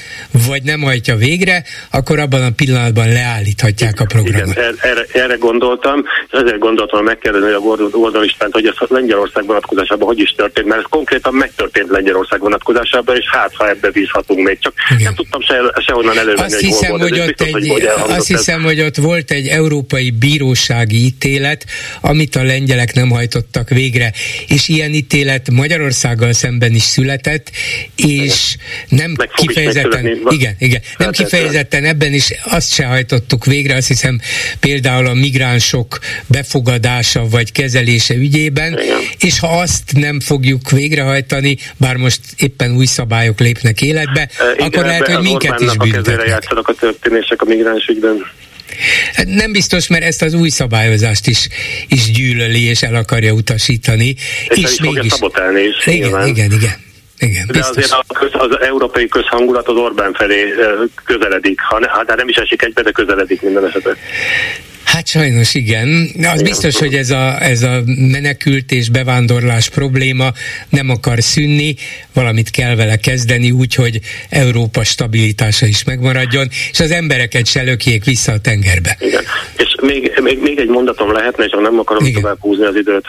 vagy nem hajtja végre, akkor abban a pillanatban leállíthatják a programot. Igen, erre, erre gondoltam, és ezért gondoltam megkérdezni a Gordon Istvánt, hogy ez Lengyelország vonatkozásában hogy is is történt, mert ez konkrétan megtörtént Lengyelország vonatkozásában, és hát ha ebbe bízhatunk még. Csak Igen. nem tudtam se, sehonnan elővenni, azt hiszem, hogy, hogy ott egy, hogy Azt hiszem, hogy ott volt egy európai bírósági ítélet, amit a lengyelek nem hajtottak végre, és ilyen ítélet Magyarországgal szemben is született, és nem Meg kifejezetten, igen, igen, nem hát kifejezetten ebben is azt se hajtottuk végre, azt hiszem például a migránsok befogadása vagy kezelése ügyében, igen. és ha azt nem fogjuk végrehajtani, bár most éppen új szabályok lépnek életbe, Igen, akkor lehet, hogy minket is büntetnek. játszanak a történések a migráns ügyben. Hát nem biztos, mert ezt az új szabályozást is, is gyűlöli és el akarja utasítani. És, és mégis... szabotálni is. Igen, nyilván. igen, igen. Igen, De biztos. azért a köz, az európai közhangulat az Orbán felé közeledik. Ha, ne, ha nem is esik egybe, de közeledik minden esetben. Hát sajnos igen. Az biztos, hogy ez a, ez a menekült és bevándorlás probléma nem akar szűnni, valamit kell vele kezdeni úgy, hogy Európa stabilitása is megmaradjon, és az embereket se lökjék vissza a tengerbe. Igen. És még, még, még egy mondatom lehetne, és nem akarom igen. tovább húzni az időt,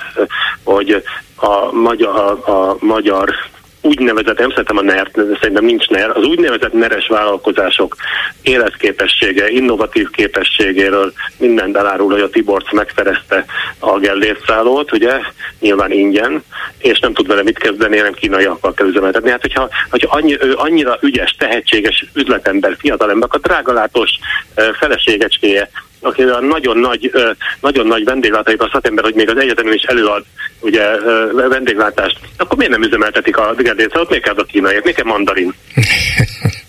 hogy a magyar, a magyar úgynevezett, nem szeretem a NER, szerintem nincs NER, az úgynevezett neres vállalkozások életképessége, innovatív képességéről minden elárul, hogy a Tiborc megszerezte a Gellért szállót, ugye, nyilván ingyen, és nem tud vele mit kezdeni, nem kínaiakkal kell üzemeltetni. Hát, hogyha, hogyha annyi, ő annyira ügyes, tehetséges üzletember, fiatalember, a drágalátós feleségecskéje, aki a nagyon nagy, nagyon nagy vendéglátóit a szakember, hogy még az egyetemen is előad ugye vendéglátást, akkor miért nem üzemeltetik a ott miért kell a kínaiak, miért kell mandarin?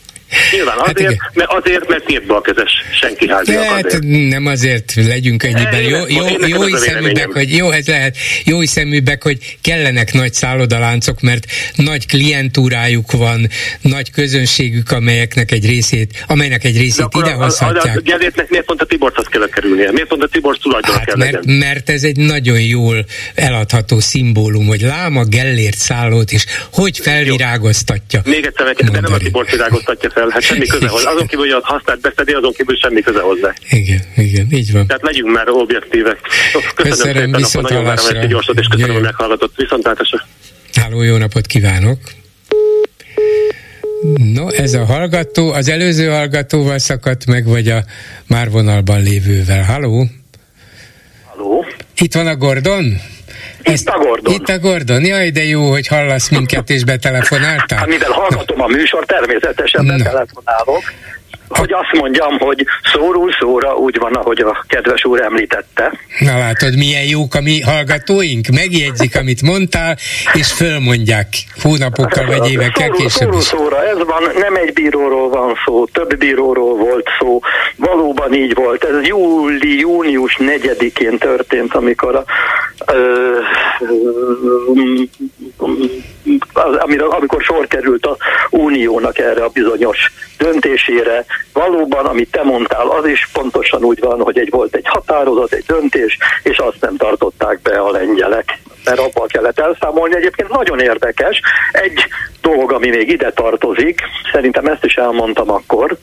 Nyilván hát azért, hát mert azért, mert két balkezes senki házi hát nem azért legyünk ennyiben. Jó, jó, jó, jó hiszeműbbek, hogy jó, ez lehet, jó hiszeműbbek, hogy kellenek nagy szállodaláncok, mert nagy klientúrájuk van, nagy közönségük, amelyeknek egy részét, amelynek egy részét ide hozhatják. A, a, a, miért pont a Tiborchoz kell kerülnie? Miért pont a Tiborc tulajdon hát, kell mert, legyen? mert ez egy nagyon jól eladható szimbólum, hogy láma Gellért szállót, és hogy felvirágoztatja. Még egyszer, de nem a Tiborc virágoztatja fel, hát semmi köze hozzá. Azon kívül, hogy használt beszedi, azon kívül semmi köze hozzá. Igen, igen, így van. Tehát legyünk már objektívek. Köszönöm, köszönöm szépen, nagyon várom ezt gyorsat, és köszönöm, hogy meghallgatott. Viszontlátásra. Háló, jó napot kívánok! No, ez a hallgató, az előző hallgatóval szakadt meg, vagy a már vonalban lévővel. Halló? Halló? Itt van a Gordon? Itt a Gordon. Itt a Gordon. Jaj, de jó, hogy hallasz minket és betelefonáltál. Hát mivel hallgatom a műsor, természetesen betelefonálok hogy azt mondjam, hogy szóról szóra úgy van, ahogy a kedves úr említette. Na látod, milyen jók a mi hallgatóink, megjegyzik, amit mondtál, és fölmondják hónapokkal vagy évekkel később Szóról szóra, ez van, nem egy bíróról van szó, több bíróról volt szó, valóban így volt. Ez júli, június 4-én történt, amikor a, amire, amikor sor került a Uniónak erre a bizonyos döntésére, valóban, amit te mondtál, az is pontosan úgy van, hogy egy volt egy határozat, egy döntés, és azt nem tartották be a lengyelek mert abban kellett elszámolni. Egyébként nagyon érdekes. Egy dolog, ami még ide tartozik, szerintem ezt is elmondtam akkor,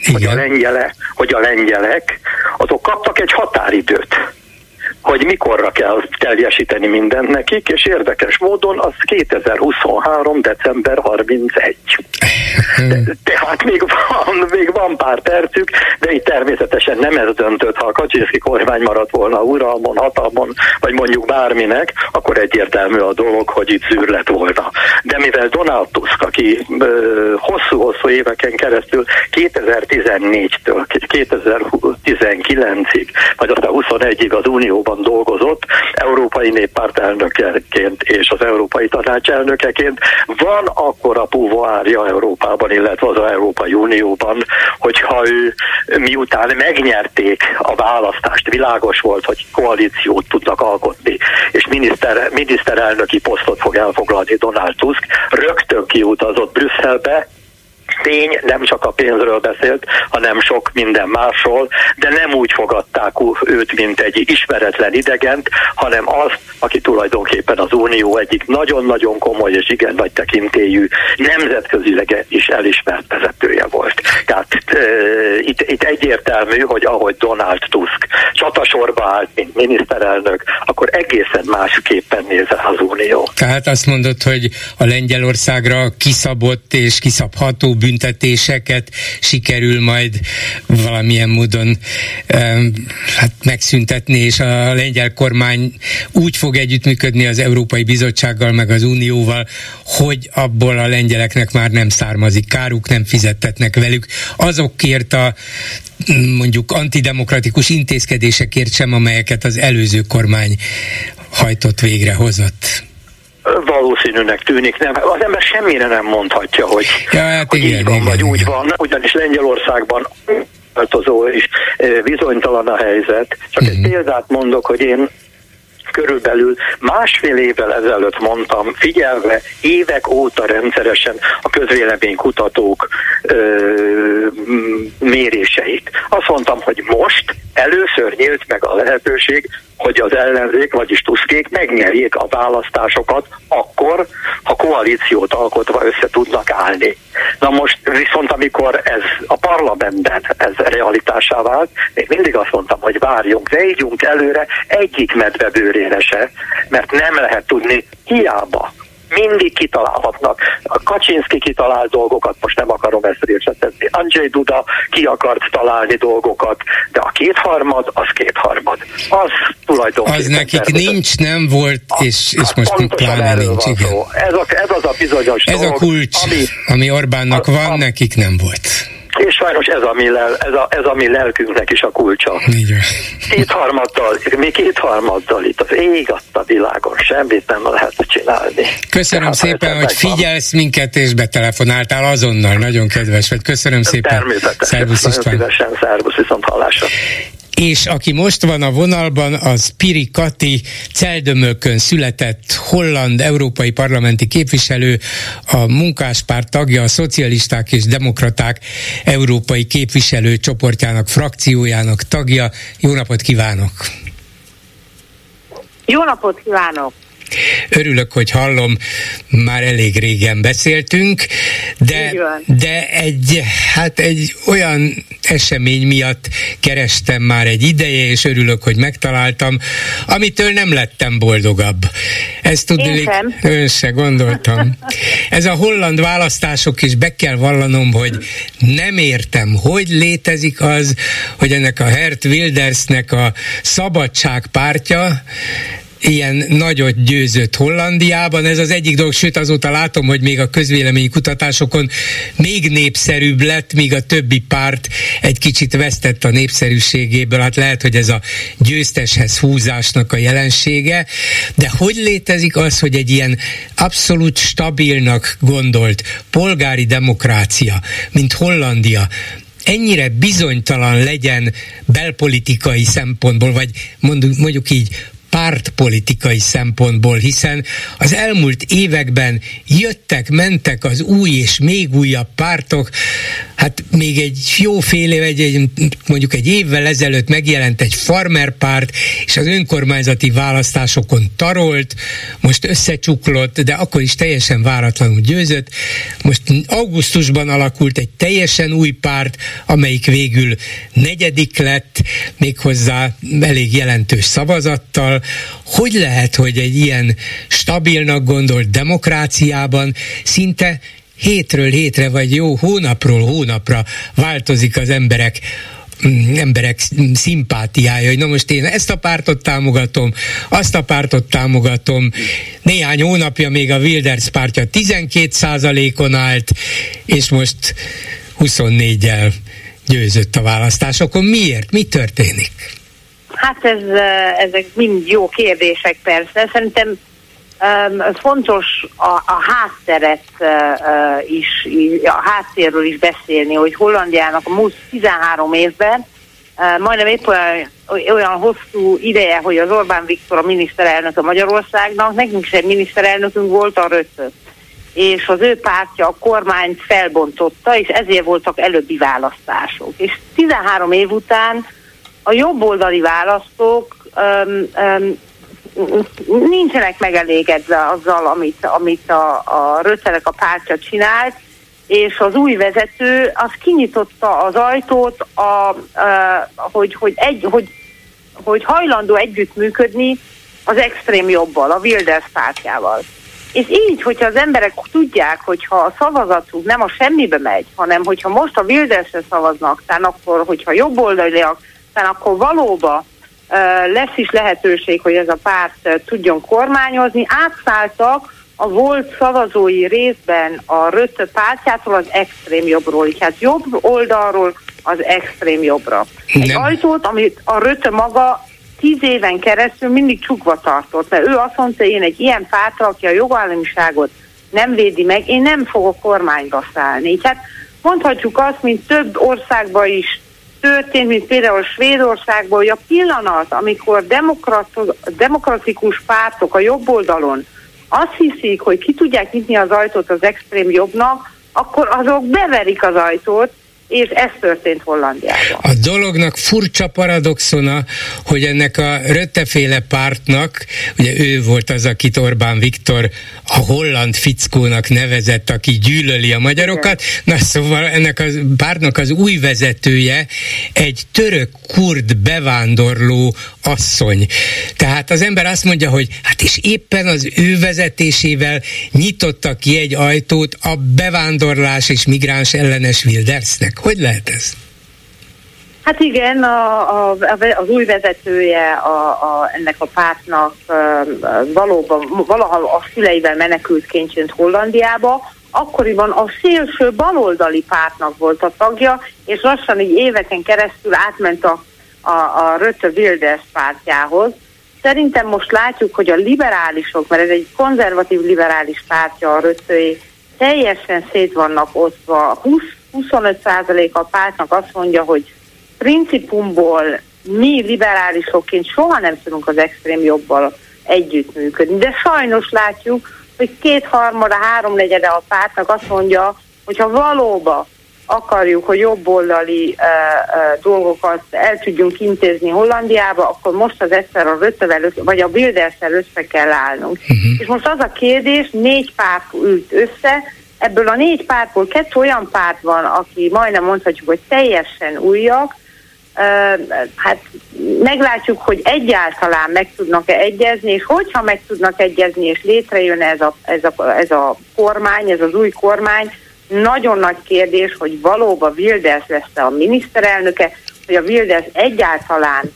Igen. hogy a, lengyele, hogy a lengyelek, azok kaptak egy határidőt hogy mikorra kell teljesíteni mindent nekik, és érdekes módon az 2023. december 31. Tehát még van, még van pár percük, de itt természetesen nem ez döntött, ha a Kaczynszki kormány maradt volna uralmon, hatalmon, vagy mondjuk bárminek, akkor egyértelmű a dolog, hogy itt zűrlet volna. De mivel Donald Tusk, aki hosszú-hosszú éveken keresztül 2014-től 2019-ig, vagy aztán 21-ig az Unióban dolgozott, Európai Néppárt elnökeként és az Európai Tanács elnökeként, van akkor a púvoárja Európában, illetve az Európai Unióban, hogyha ő miután megnyerték a választást, világos volt, hogy koalíciót tudnak alkotni, és miniszter, miniszterelnöki posztot fog elfoglalni Donald Tusk, rögtön kiutazott Brüsszelbe, tény, nem csak a pénzről beszélt, hanem sok minden másról, de nem úgy fogadták őt, mint egy ismeretlen idegent, hanem az, aki tulajdonképpen az Unió egyik nagyon-nagyon komoly és igen nagy tekintélyű, nemzetközileg is elismert vezetője volt. Tehát e, itt, itt egyértelmű, hogy ahogy Donald Tusk csatasorba állt, mint miniszterelnök, akkor egészen másképpen néz az Unió. Tehát azt mondod, hogy a Lengyelországra kiszabott és kiszabható büntetéseket sikerül majd valamilyen módon hát megszüntetni, és a lengyel kormány úgy fog együttműködni az Európai Bizottsággal, meg az Unióval, hogy abból a lengyeleknek már nem származik káruk, nem fizettetnek velük. Azokért a mondjuk antidemokratikus intézkedésekért sem, amelyeket az előző kormány hajtott végre, hozott valószínűnek tűnik. Nem, az ember semmire nem mondhatja, hogy, ja, hát hogy igen, így van, igen, vagy igen. úgy van. Ugyanis Lengyelországban változó és bizonytalan a helyzet. Csak uh-huh. egy mhm. példát mondok, hogy én körülbelül másfél évvel ezelőtt mondtam, figyelve évek óta rendszeresen a közvéleménykutatók ö, méréseit. Azt mondtam, hogy most először nyílt meg a lehetőség, hogy az ellenzék, vagyis Tuszkék megnyerjék a választásokat akkor, ha koalíciót alkotva össze tudnak állni. Na most viszont, amikor ez a parlamentben ez realitásá vált, még mindig azt mondtam, hogy várjunk, vegyünk előre egyik medve bőrére se, mert nem lehet tudni hiába mindig kitalálhatnak. A Kaczynski kitalált dolgokat, most nem akarom ezt részletezni. Andrzej Duda ki akart találni dolgokat, de a kétharmad, az kétharmad. Az tulajdonképpen... Az nekik tervezett. nincs, nem volt, és, és most pláne nincs. Igen. Ez, a, ez az a bizonyos Ez dolog, a kulcs, ami, ami Orbánnak a, van, a, nekik nem volt. És sajnos ez a, mi lel, ez, a, ez a mi lelkünknek is a kulcsa. Kétharmaddal, mi kétharmaddal itt az ég a világon, semmit nem lehet csinálni. Köszönöm Tehát, szépen, hogy figyelsz van. minket és betelefonáltál azonnal, nagyon kedves vagy. Köszönöm szépen. Természetesen. Szervusz István. Szívesen, szervusz, viszont hallásra és aki most van a vonalban, az Piri Kati Celdömölkön született holland európai parlamenti képviselő, a munkáspárt tagja, a szocialisták és demokraták európai képviselő csoportjának, frakciójának tagja. Jó napot kívánok! Jó napot kívánok! Örülök, hogy hallom, már elég régen beszéltünk, de, de egy, hát egy olyan esemény miatt kerestem már egy ideje, és örülök, hogy megtaláltam, amitől nem lettem boldogabb. Ezt tudni, ön se gondoltam. Ez a holland választások is be kell vallanom, hogy nem értem, hogy létezik az, hogy ennek a Hert Wildersnek a szabadságpártja ilyen nagyot győzött Hollandiában. Ez az egyik dolog, sőt azóta látom, hogy még a közvélemény kutatásokon még népszerűbb lett, míg a többi párt egy kicsit vesztett a népszerűségéből. Hát lehet, hogy ez a győzteshez húzásnak a jelensége, de hogy létezik az, hogy egy ilyen abszolút stabilnak gondolt polgári demokrácia, mint Hollandia, ennyire bizonytalan legyen belpolitikai szempontból, vagy mondjuk, mondjuk így pártpolitikai szempontból, hiszen az elmúlt években jöttek, mentek az új és még újabb pártok, hát még egy jó fél év, egy, mondjuk egy évvel ezelőtt megjelent egy farmer párt, és az önkormányzati választásokon tarolt, most összecsuklott, de akkor is teljesen váratlanul győzött. Most augusztusban alakult egy teljesen új párt, amelyik végül negyedik lett, méghozzá elég jelentős szavazattal, hogy lehet, hogy egy ilyen stabilnak gondolt demokráciában szinte hétről hétre, vagy jó hónapról hónapra változik az emberek mm, emberek szimpátiája, hogy na most én ezt a pártot támogatom, azt a pártot támogatom. Néhány hónapja még a Wilders pártja 12 on állt, és most 24-el győzött a választásokon. Miért? Mi történik? Hát ez, ezek mind jó kérdések persze. Szerintem um, fontos a, a hátteret uh, is, a háttérről is beszélni, hogy Hollandiának a múlt 13 évben uh, majdnem épp olyan, olyan hosszú ideje, hogy az Orbán Viktor a miniszterelnök a Magyarországnak, nekünk is miniszterelnökünk volt a Rötö. És az ő pártja a kormányt felbontotta, és ezért voltak előbbi választások. És 13 év után a jobboldali választók um, um, nincsenek megelégedve azzal, amit, amit a, a Röccelek a pártja csinált, és az új vezető az kinyitotta az ajtót, a, a, hogy, hogy, egy, hogy, hogy hajlandó együttműködni az extrém jobbal, a Wilders pártjával. És így, hogyha az emberek tudják, hogyha a szavazatuk nem a semmibe megy, hanem hogyha most a Wildersre szavaznak, tehát akkor, hogyha jobboldaliak, aztán akkor valóban lesz is lehetőség, hogy ez a párt tudjon kormányozni. Átszálltak a volt szavazói részben a Rötte pártjától az extrém jobbról, tehát jobb oldalról az extrém jobbra. Egy Nem. ajtót, amit a Rötte maga tíz éven keresztül mindig csukva tartott, mert ő azt mondta, én egy ilyen pártra, aki a jogállamiságot nem védi meg, én nem fogok kormányba szállni. Tehát mondhatjuk azt, mint több országban is történt, mint például Svédországban, hogy a pillanat, amikor demokratikus pártok a jobb oldalon azt hiszik, hogy ki tudják nyitni az ajtót az extrém jobbnak, akkor azok beverik az ajtót, és ez történt Hollandiában. A dolognak furcsa paradoxona, hogy ennek a Rötteféle pártnak, ugye ő volt az, akit Orbán Viktor a holland fickónak nevezett, aki gyűlöli a magyarokat, Igen. na szóval ennek a pártnak az új vezetője egy török-kurd bevándorló asszony. Tehát az ember azt mondja, hogy hát és éppen az ő vezetésével nyitotta ki egy ajtót a bevándorlás és migráns ellenes Wildersnek. Hogy lehet ez? Hát igen, a, a, az új vezetője a, a, ennek a pártnak valóban valaha a szüleivel menekült jött Hollandiába, akkoriban a szélső baloldali pártnak volt a tagja, és lassan így éveken keresztül átment a, a, a Rötte Wilders pártjához. Szerintem most látjuk, hogy a liberálisok, mert ez egy konzervatív liberális pártja a Röttöi, teljesen szét vannak osztva. 20 25% a pártnak azt mondja, hogy principumból mi liberálisokként soha nem tudunk az extrém jobbal együttműködni. De sajnos látjuk, hogy kétharmada, háromnegyede a pártnak azt mondja, hogyha valóban akarjuk, hogy jobboldali uh, uh, dolgokat el tudjunk intézni Hollandiába, akkor most az egyszer a Röttevel, vagy a Bilderszel össze kell állnunk. Uh-huh. És most az a kérdés, négy párt ült össze, ebből a négy pártból kettő olyan párt van, aki majdnem mondhatjuk, hogy teljesen újak, hát meglátjuk, hogy egyáltalán meg tudnak-e egyezni, és hogyha meg tudnak egyezni, és létrejön ez a, ez, a, ez a kormány, ez az új kormány, nagyon nagy kérdés, hogy valóban Wilders lesz-e a miniszterelnöke, hogy a Wilders egyáltalán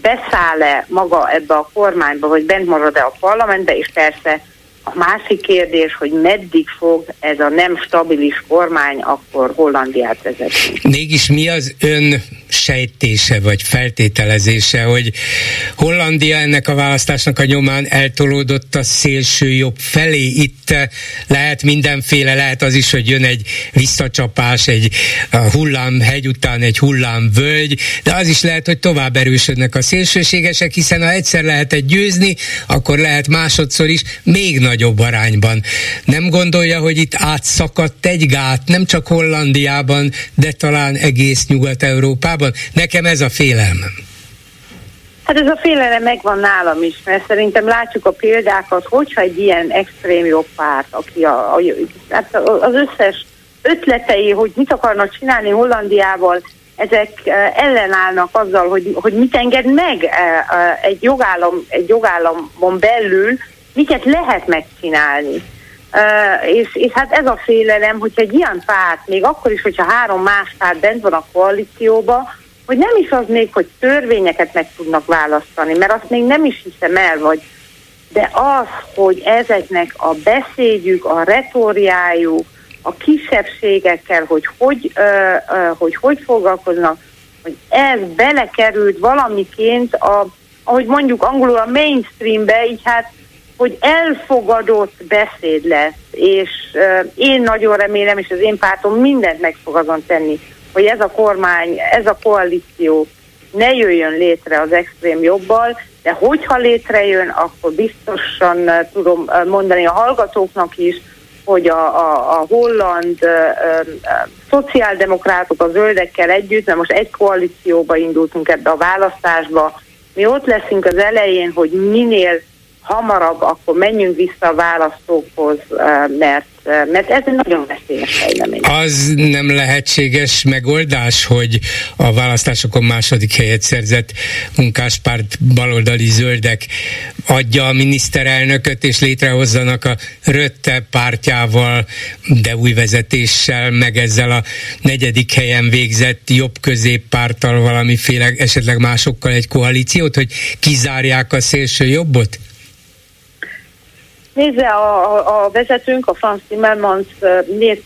beszáll-e maga ebbe a kormányba, vagy bent marad-e a parlamentbe, és persze a másik kérdés, hogy meddig fog ez a nem stabilis kormány akkor Hollandiát vezetni. Mégis mi az ön sejtése vagy feltételezése, hogy Hollandia ennek a választásnak a nyomán eltolódott a szélső jobb felé. Itt lehet mindenféle, lehet az is, hogy jön egy visszacsapás, egy hullám hegy után egy hullám völgy, de az is lehet, hogy tovább erősödnek a szélsőségesek, hiszen ha egyszer lehet egy győzni, akkor lehet másodszor is még nagy nagyobb arányban. Nem gondolja, hogy itt átszakadt egy gát, nem csak Hollandiában, de talán egész Nyugat-Európában? Nekem ez a félelmem. Hát ez a félelem megvan nálam is, mert szerintem látjuk a példákat, hogyha egy ilyen extrém jobb párt, aki a, a, hát az összes ötletei, hogy mit akarnak csinálni Hollandiával, ezek eh, ellenállnak azzal, hogy, hogy mit enged meg eh, eh, egy jogállam, egy jogállamon belül, miket lehet megcsinálni. És, és hát ez a félelem, hogyha egy ilyen párt, még akkor is, hogyha három más párt bent van a koalícióba, hogy nem is az még, hogy törvényeket meg tudnak választani, mert azt még nem is hiszem el, vagy de az, hogy ezeknek a beszédjük, a retóriájuk, a kisebbségekkel, hogy hogy, uh, uh, hogy, hogy foglalkoznak, hogy ez belekerült valamiként, a, ahogy mondjuk angolul a mainstreambe, így hát hogy elfogadott beszéd lesz, és uh, én nagyon remélem, és az én pártom mindent meg fog azon tenni, hogy ez a kormány, ez a koalíció ne jöjjön létre az extrém jobbal, de hogyha létrejön, akkor biztosan tudom mondani a hallgatóknak is, hogy a, a, a holland uh, uh, szociáldemokrátok a zöldekkel együtt, mert most egy koalícióba indultunk ebbe a választásba, mi ott leszünk az elején, hogy minél hamarabb akkor menjünk vissza a választókhoz, mert, mert ez egy nagyon veszélyes fejlemény. Az nem lehetséges megoldás, hogy a választásokon második helyet szerzett munkáspárt baloldali zöldek adja a miniszterelnököt, és létrehozzanak a Rötte pártjával, de új vezetéssel, meg ezzel a negyedik helyen végzett jobb középpárttal valamiféle, esetleg másokkal egy koalíciót, hogy kizárják a szélső jobbot? Nézze, a, a vezetőnk, a Franz Timmermans néz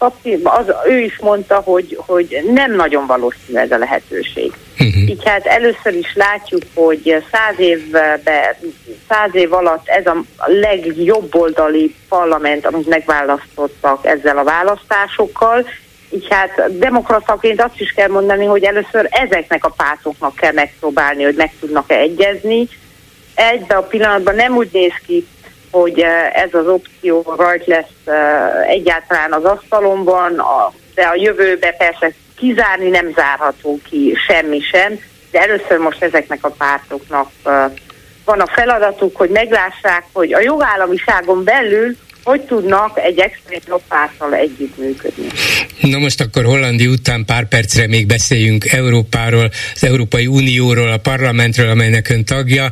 az, ő is mondta, hogy, hogy nem nagyon valószínű ez a lehetőség. Uh-huh. Így hát először is látjuk, hogy száz évbe, száz év alatt ez a legjobb oldali parlament, amit megválasztottak ezzel a választásokkal, így hát demokrataként azt is kell mondani, hogy először ezeknek a pártoknak kell megpróbálni, hogy meg tudnak-e egyezni. Egybe a pillanatban nem úgy néz ki, hogy ez az opció rajt lesz egyáltalán az asztalomban, de a jövőbe persze kizárni nem zárható ki semmi sem, de először most ezeknek a pártoknak van a feladatuk, hogy meglássák, hogy a jogállamiságon belül hogy tudnak egy extrém jobbpárttal együttműködni. Na most akkor Hollandi után pár percre még beszéljünk Európáról, az Európai Unióról, a parlamentről, amelynek ön tagja.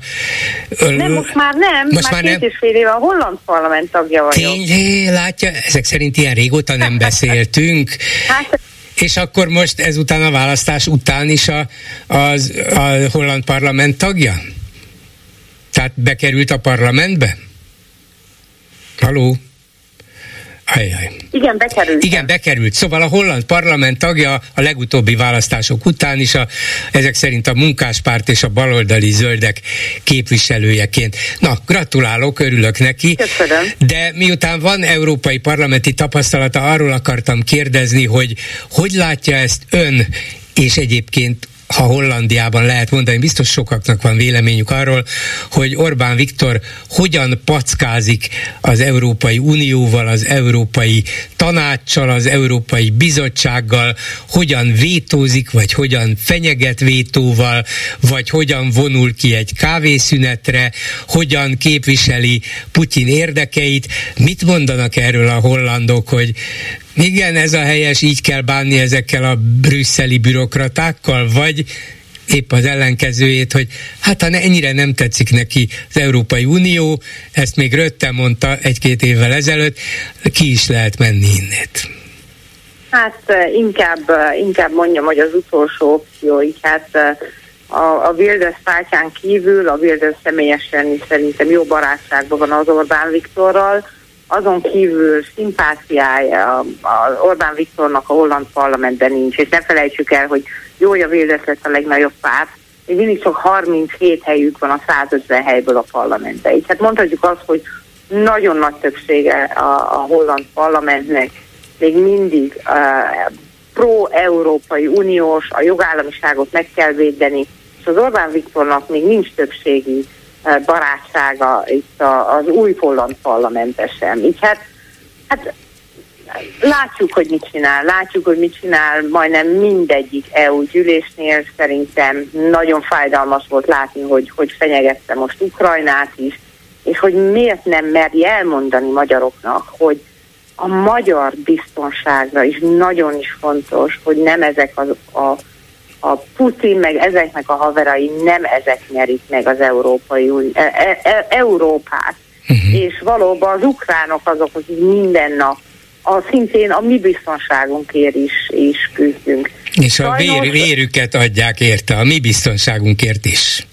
Nem, most már nem, most már, már két nem. és fél éve a holland parlament tagja vagyok. Tény, látja, ezek szerint ilyen régóta nem beszéltünk. hát és akkor most ezután a választás után is a, az, a holland parlament tagja? Tehát bekerült a parlamentbe? Haló? Ajaj. Igen, bekerült. Igen, bekerült. Szóval a holland parlament tagja a legutóbbi választások után is a, ezek szerint a munkáspárt és a baloldali zöldek képviselőjeként. Na, gratulálok, örülök neki. Köszönöm. De miután van európai parlamenti tapasztalata, arról akartam kérdezni, hogy hogy látja ezt ön és egyébként ha Hollandiában lehet mondani, biztos sokaknak van véleményük arról, hogy Orbán Viktor hogyan packázik az Európai Unióval, az Európai Tanácssal, az Európai Bizottsággal, hogyan vétózik, vagy hogyan fenyeget vétóval, vagy hogyan vonul ki egy kávészünetre, hogyan képviseli Putyin érdekeit. Mit mondanak erről a hollandok, hogy igen, ez a helyes, így kell bánni ezekkel a brüsszeli bürokratákkal, vagy épp az ellenkezőjét, hogy hát ha ennyire nem tetszik neki az Európai Unió, ezt még Rötte mondta egy-két évvel ezelőtt, ki is lehet menni innét. Hát inkább, inkább mondjam, hogy az utolsó opció, így hát a, a Wilders pártján kívül, a Wilders személyesen is szerintem jó barátságban van az Orbán Viktorral, azon kívül szimpátiája az Orbán Viktornak a holland parlamentben nincs, és ne felejtsük el, hogy jó, a Wilders lett a legnagyobb párt, még mindig csak 37 helyük van a 150 helyből a parlamentben. Így hát mondhatjuk azt, hogy nagyon nagy többsége a, a holland parlamentnek még mindig uh, pro-európai uniós, a jogállamiságot meg kell védeni, és az Orbán Viktornak még nincs többségi barátsága itt az új holland parlamentben sem. Így hát, hát látjuk, hogy mit csinál, látjuk, hogy mit csinál majdnem mindegyik EU gyűlésnél. Szerintem nagyon fájdalmas volt látni, hogy, hogy fenyegette most Ukrajnát is, és hogy miért nem meri elmondani magyaroknak, hogy a magyar biztonságra is nagyon is fontos, hogy nem ezek az, a a Putin meg ezeknek a haverai nem ezek nyerik meg az Európai e, e, e, Európát. Uh-huh. És valóban az ukránok azok, akik minden nap a, szintén a mi biztonságunkért is, is küzdünk. És a vér, vérüket adják érte, a mi biztonságunkért is.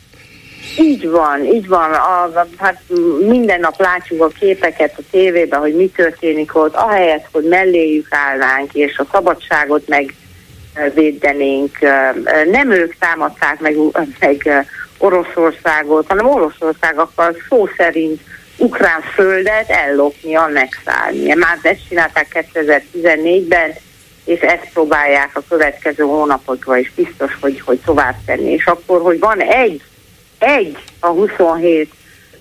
Így van, így van. A, hát minden nap látjuk a képeket a tévében, hogy mi történik ott, ahelyett, hogy melléjük állnánk, és a szabadságot meg védenénk. Nem ők támadták meg, meg Oroszországot, hanem Oroszország akar szó szerint ukrán földet ellopni, annexálni. Már ezt csinálták 2014-ben, és ezt próbálják a következő hónapokban is biztos, hogy, hogy tovább tenni. És akkor, hogy van egy, egy a 27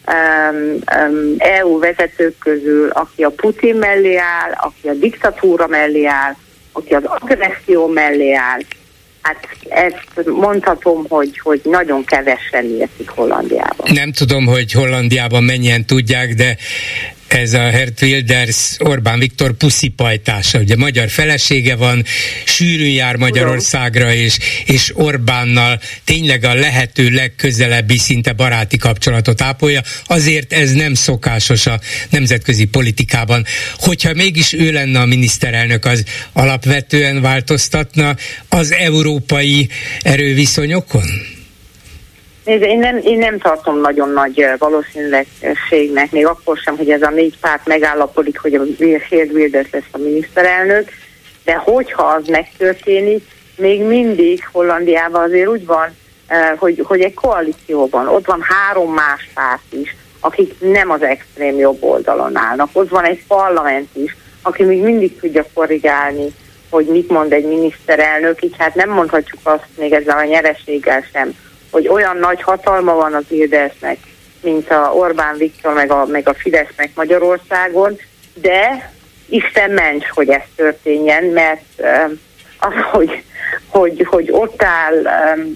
um, um, EU vezetők közül, aki a Putin mellé áll, aki a diktatúra mellé áll, aki az agresszió mellé áll, Hát ezt mondhatom, hogy, hogy nagyon kevesen értik Hollandiában. Nem tudom, hogy Hollandiában mennyien tudják, de ez a Hert Wilders Orbán Viktor puszipajtása. Ugye magyar felesége van, sűrűn jár Magyarországra, és, és Orbánnal tényleg a lehető legközelebbi szinte baráti kapcsolatot ápolja. Azért ez nem szokásos a nemzetközi politikában. Hogyha mégis ő lenne a miniszterelnök, az alapvetően változtatna az európai erőviszonyokon? Nézd, én nem, én nem tartom nagyon nagy valószínűségnek, még akkor sem, hogy ez a négy párt megállapodik, hogy a Geert Wilders lesz a miniszterelnök, de hogyha az megtörténik, még mindig Hollandiában azért úgy van, hogy, hogy egy koalícióban, ott van három más párt is, akik nem az extrém jobb oldalon állnak. Ott van egy parlament is, aki még mindig tudja korrigálni hogy mit mond egy miniszterelnök, így hát nem mondhatjuk azt még ezzel a nyereséggel sem, hogy olyan nagy hatalma van az Ildesznek, mint a Orbán Viktor meg a, meg a Fidesznek Magyarországon, de Isten ments, hogy ez történjen, mert az, hogy, hogy, hogy ott áll,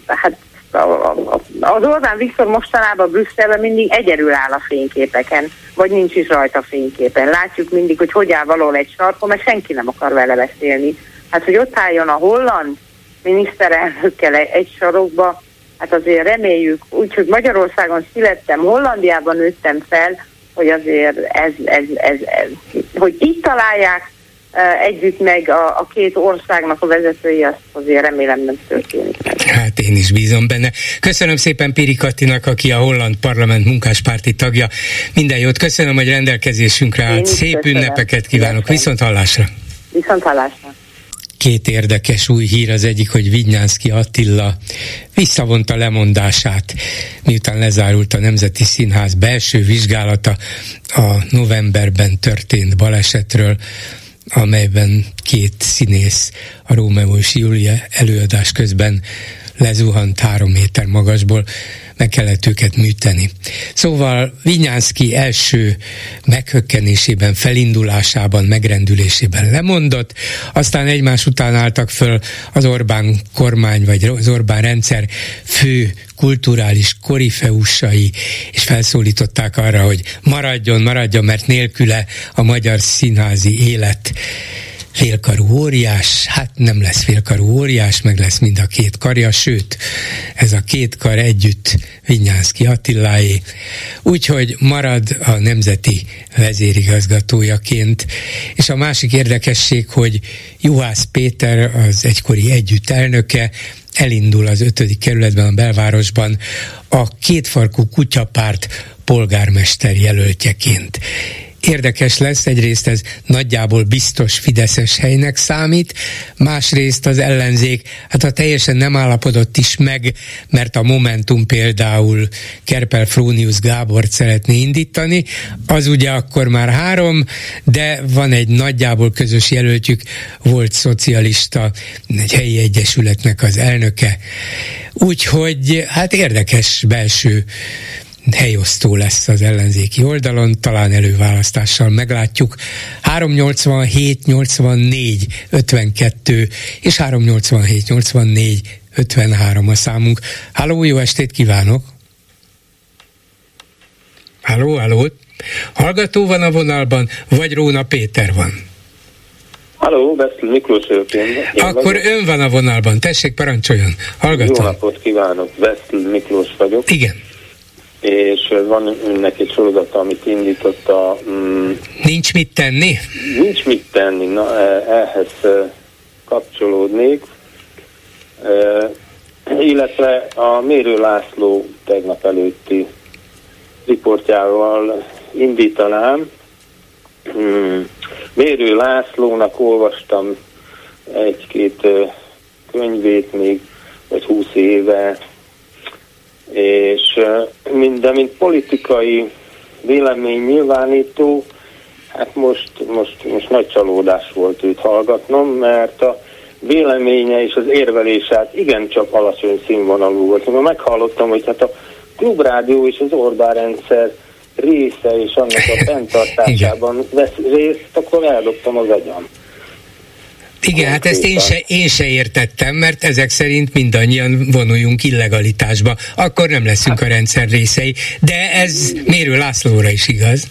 hát az Orbán Viktor mostanában Brüsszelben mindig egyedül áll a fényképeken, vagy nincs is rajta fényképen. Látjuk mindig, hogy hogy áll valahol egy sarkon, mert senki nem akar vele beszélni. Hát, hogy ott álljon a holland miniszterelnökkel egy sarokba, hát azért reméljük, úgyhogy Magyarországon születtem, Hollandiában nőttem fel, hogy azért ez, ez, ez, ez hogy itt találják együtt meg a, a két országnak a vezetői, azt azért remélem nem történik. Hát én is bízom benne. Köszönöm szépen Piri Kattinak, aki a Holland Parlament munkáspárti tagja. Minden jót köszönöm, hogy rendelkezésünkre állt. Szép köszönöm. ünnepeket kívánok. Viszont hallásra. Viszont hallásra két érdekes új hír. Az egyik, hogy Vignyánszki Attila visszavonta lemondását, miután lezárult a Nemzeti Színház belső vizsgálata a novemberben történt balesetről amelyben két színész, a Rómeó és Júlia előadás közben lezuhant három méter magasból, meg kellett őket műteni. Szóval Vinyánszki első meghökkenésében, felindulásában, megrendülésében lemondott, aztán egymás után álltak föl az Orbán kormány, vagy az Orbán rendszer fő kulturális korifeusai, és felszólították arra, hogy maradjon, maradjon, mert nélküle a magyar színházi élet félkarú óriás, hát nem lesz félkarú óriás, meg lesz mind a két karja, sőt, ez a két kar együtt Vinyánszki Attiláé, úgyhogy marad a nemzeti vezérigazgatójaként. És a másik érdekesség, hogy Juhász Péter, az egykori együtt elnöke, elindul az ötödik kerületben, a belvárosban a kétfarkú kutyapárt polgármester jelöltjeként érdekes lesz, egyrészt ez nagyjából biztos Fideszes helynek számít, másrészt az ellenzék, hát ha teljesen nem állapodott is meg, mert a Momentum például Kerpel Frónius Gábort szeretné indítani, az ugye akkor már három, de van egy nagyjából közös jelöltjük, volt szocialista, egy helyi egyesületnek az elnöke. Úgyhogy hát érdekes belső helyosztó lesz az ellenzéki oldalon, talán előválasztással meglátjuk. 387 84 52 és 387 84 53 a számunk. Halló, jó estét kívánok! Halló, halló! Hallgató van a vonalban, vagy Róna Péter van? Halló, Beszél Miklós Őpén. Akkor vagyok. ön van a vonalban, tessék parancsoljon, hallgatom. Jó napot kívánok, Beszél Miklós vagyok. Igen és van önnek egy sorozata, amit indított a... Mm, nincs mit tenni? Nincs mit tenni, na e, ehhez e, kapcsolódnék. E, illetve a Mérő László tegnap előtti riportjával indítanám. Mm, Mérő Lászlónak olvastam egy-két könyvét még, vagy húsz éve, és minden, mint politikai vélemény nyilvánító, hát most, most, most nagy csalódás volt őt hallgatnom, mert a véleménye és az érvelése hát igencsak alacsony színvonalú volt. Én meghallottam, hogy hát a klubrádió és az Orbán rendszer része és annak a fenntartásában vesz részt, akkor eldobtam az agyam. Igen, hát ezt én se, én se értettem, mert ezek szerint mindannyian vonuljunk illegalitásba. Akkor nem leszünk a rendszer részei. De ez Mérő Lászlóra is igaz.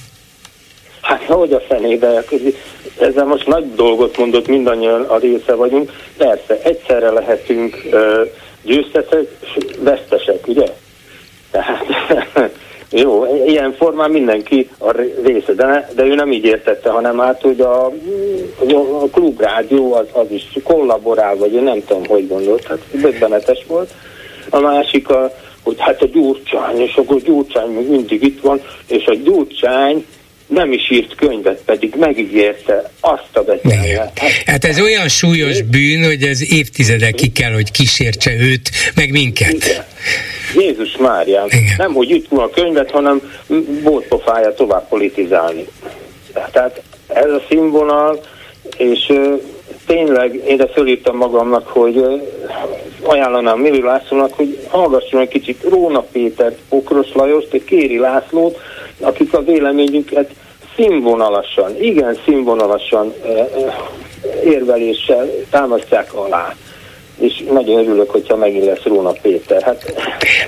Hát hogy a fenébe, ezzel most nagy dolgot mondott, mindannyian a része vagyunk. Persze, egyszerre lehetünk győztesek, vesztesek, ugye? Tehát Jó, ilyen formán mindenki a része, de, ne, de ő nem így értette, hanem hát, hogy a, a klubrádió az, az is kollaborál, vagy én nem tudom, hogy gondolt, hát döbbenetes volt. A másik, a, hogy hát a gyurcsány, és akkor a gyurcsány még mindig itt van, és a gyurcsány nem is írt könyvet, pedig megígérte azt a betelje. Hát, ez olyan súlyos bűn, hogy ez évtizedekig kell, hogy kísértse őt, meg minket. Igen. Jézus Máriám, nem hogy itt a könyvet, hanem bótpofája tovább politizálni. Tehát ez a színvonal, és tényleg én de fölírtam magamnak, hogy ajánlanám Miri Lászlónak, hogy hallgasson egy kicsit Róna Pétert, Okros Lajost, és Kéri Lászlót, akik a véleményüket színvonalasan, igen színvonalasan érveléssel támasztják alá és nagyon örülök, hogyha megint lesz Róna Péter. Hát,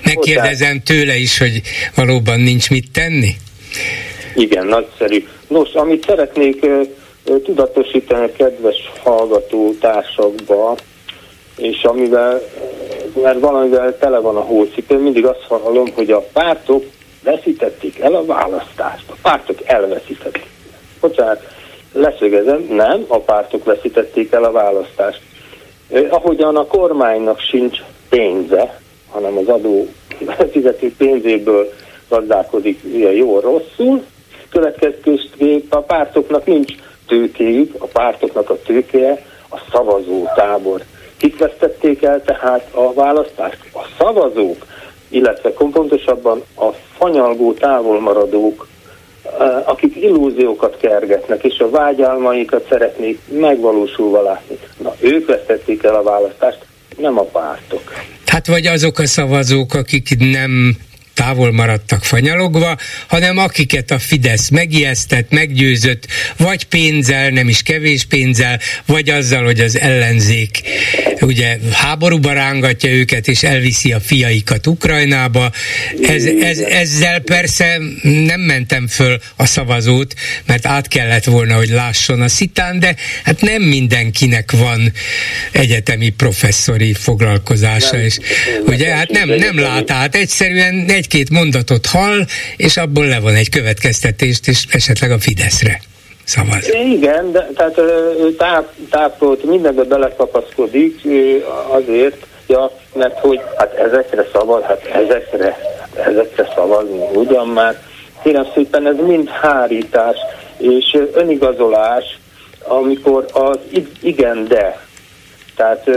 Megkérdezem tőle is, hogy valóban nincs mit tenni? Igen, nagyszerű. Nos, amit szeretnék tudatosítani a kedves hallgató társakba, és amivel, mert valamivel tele van a hócipő, mindig azt hallom, hogy a pártok veszítették el a választást. A pártok elveszítették. Bocsánat, leszögezem, nem, a pártok veszítették el a választást. Ahogyan a kormánynak sincs pénze, hanem az adó fizető pénzéből gazdálkodik ilyen jó rosszul, következésképp a pártoknak nincs tőkéjük, a pártoknak a tőkéje a szavazó tábor. Kik vesztették el tehát a választást? A szavazók, illetve pontosabban a fanyalgó távolmaradók, eh, akik illúziókat kergetnek, és a vágyálmaikat szeretnék megvalósulva látni. Na, ők vesztették el a választást, nem a pártok. Hát vagy azok a szavazók, akik nem távol maradtak fanyalogva, hanem akiket a Fidesz megijesztett, meggyőzött, vagy pénzzel, nem is kevés pénzzel, vagy azzal, hogy az ellenzék ugye háborúba rángatja őket, és elviszi a fiaikat Ukrajnába. Ez, ez, ezzel persze nem mentem föl a szavazót, mert át kellett volna, hogy lásson a szitán, de hát nem mindenkinek van egyetemi professzori foglalkozása, nem, és ugye hát nem, nem lát át, egyszerűen egy egy-két mondatot hall, és abból levon egy következtetést, és esetleg a Fideszre szavaz. Igen, de tehát táp, tápolt, mindenbe belekapaszkodik azért, ja, mert hogy hát ezekre szavaz, hát ezekre, ezekre szavazni, ugyan már. Kérem szépen, ez mind hárítás és önigazolás, amikor az igen, de. Tehát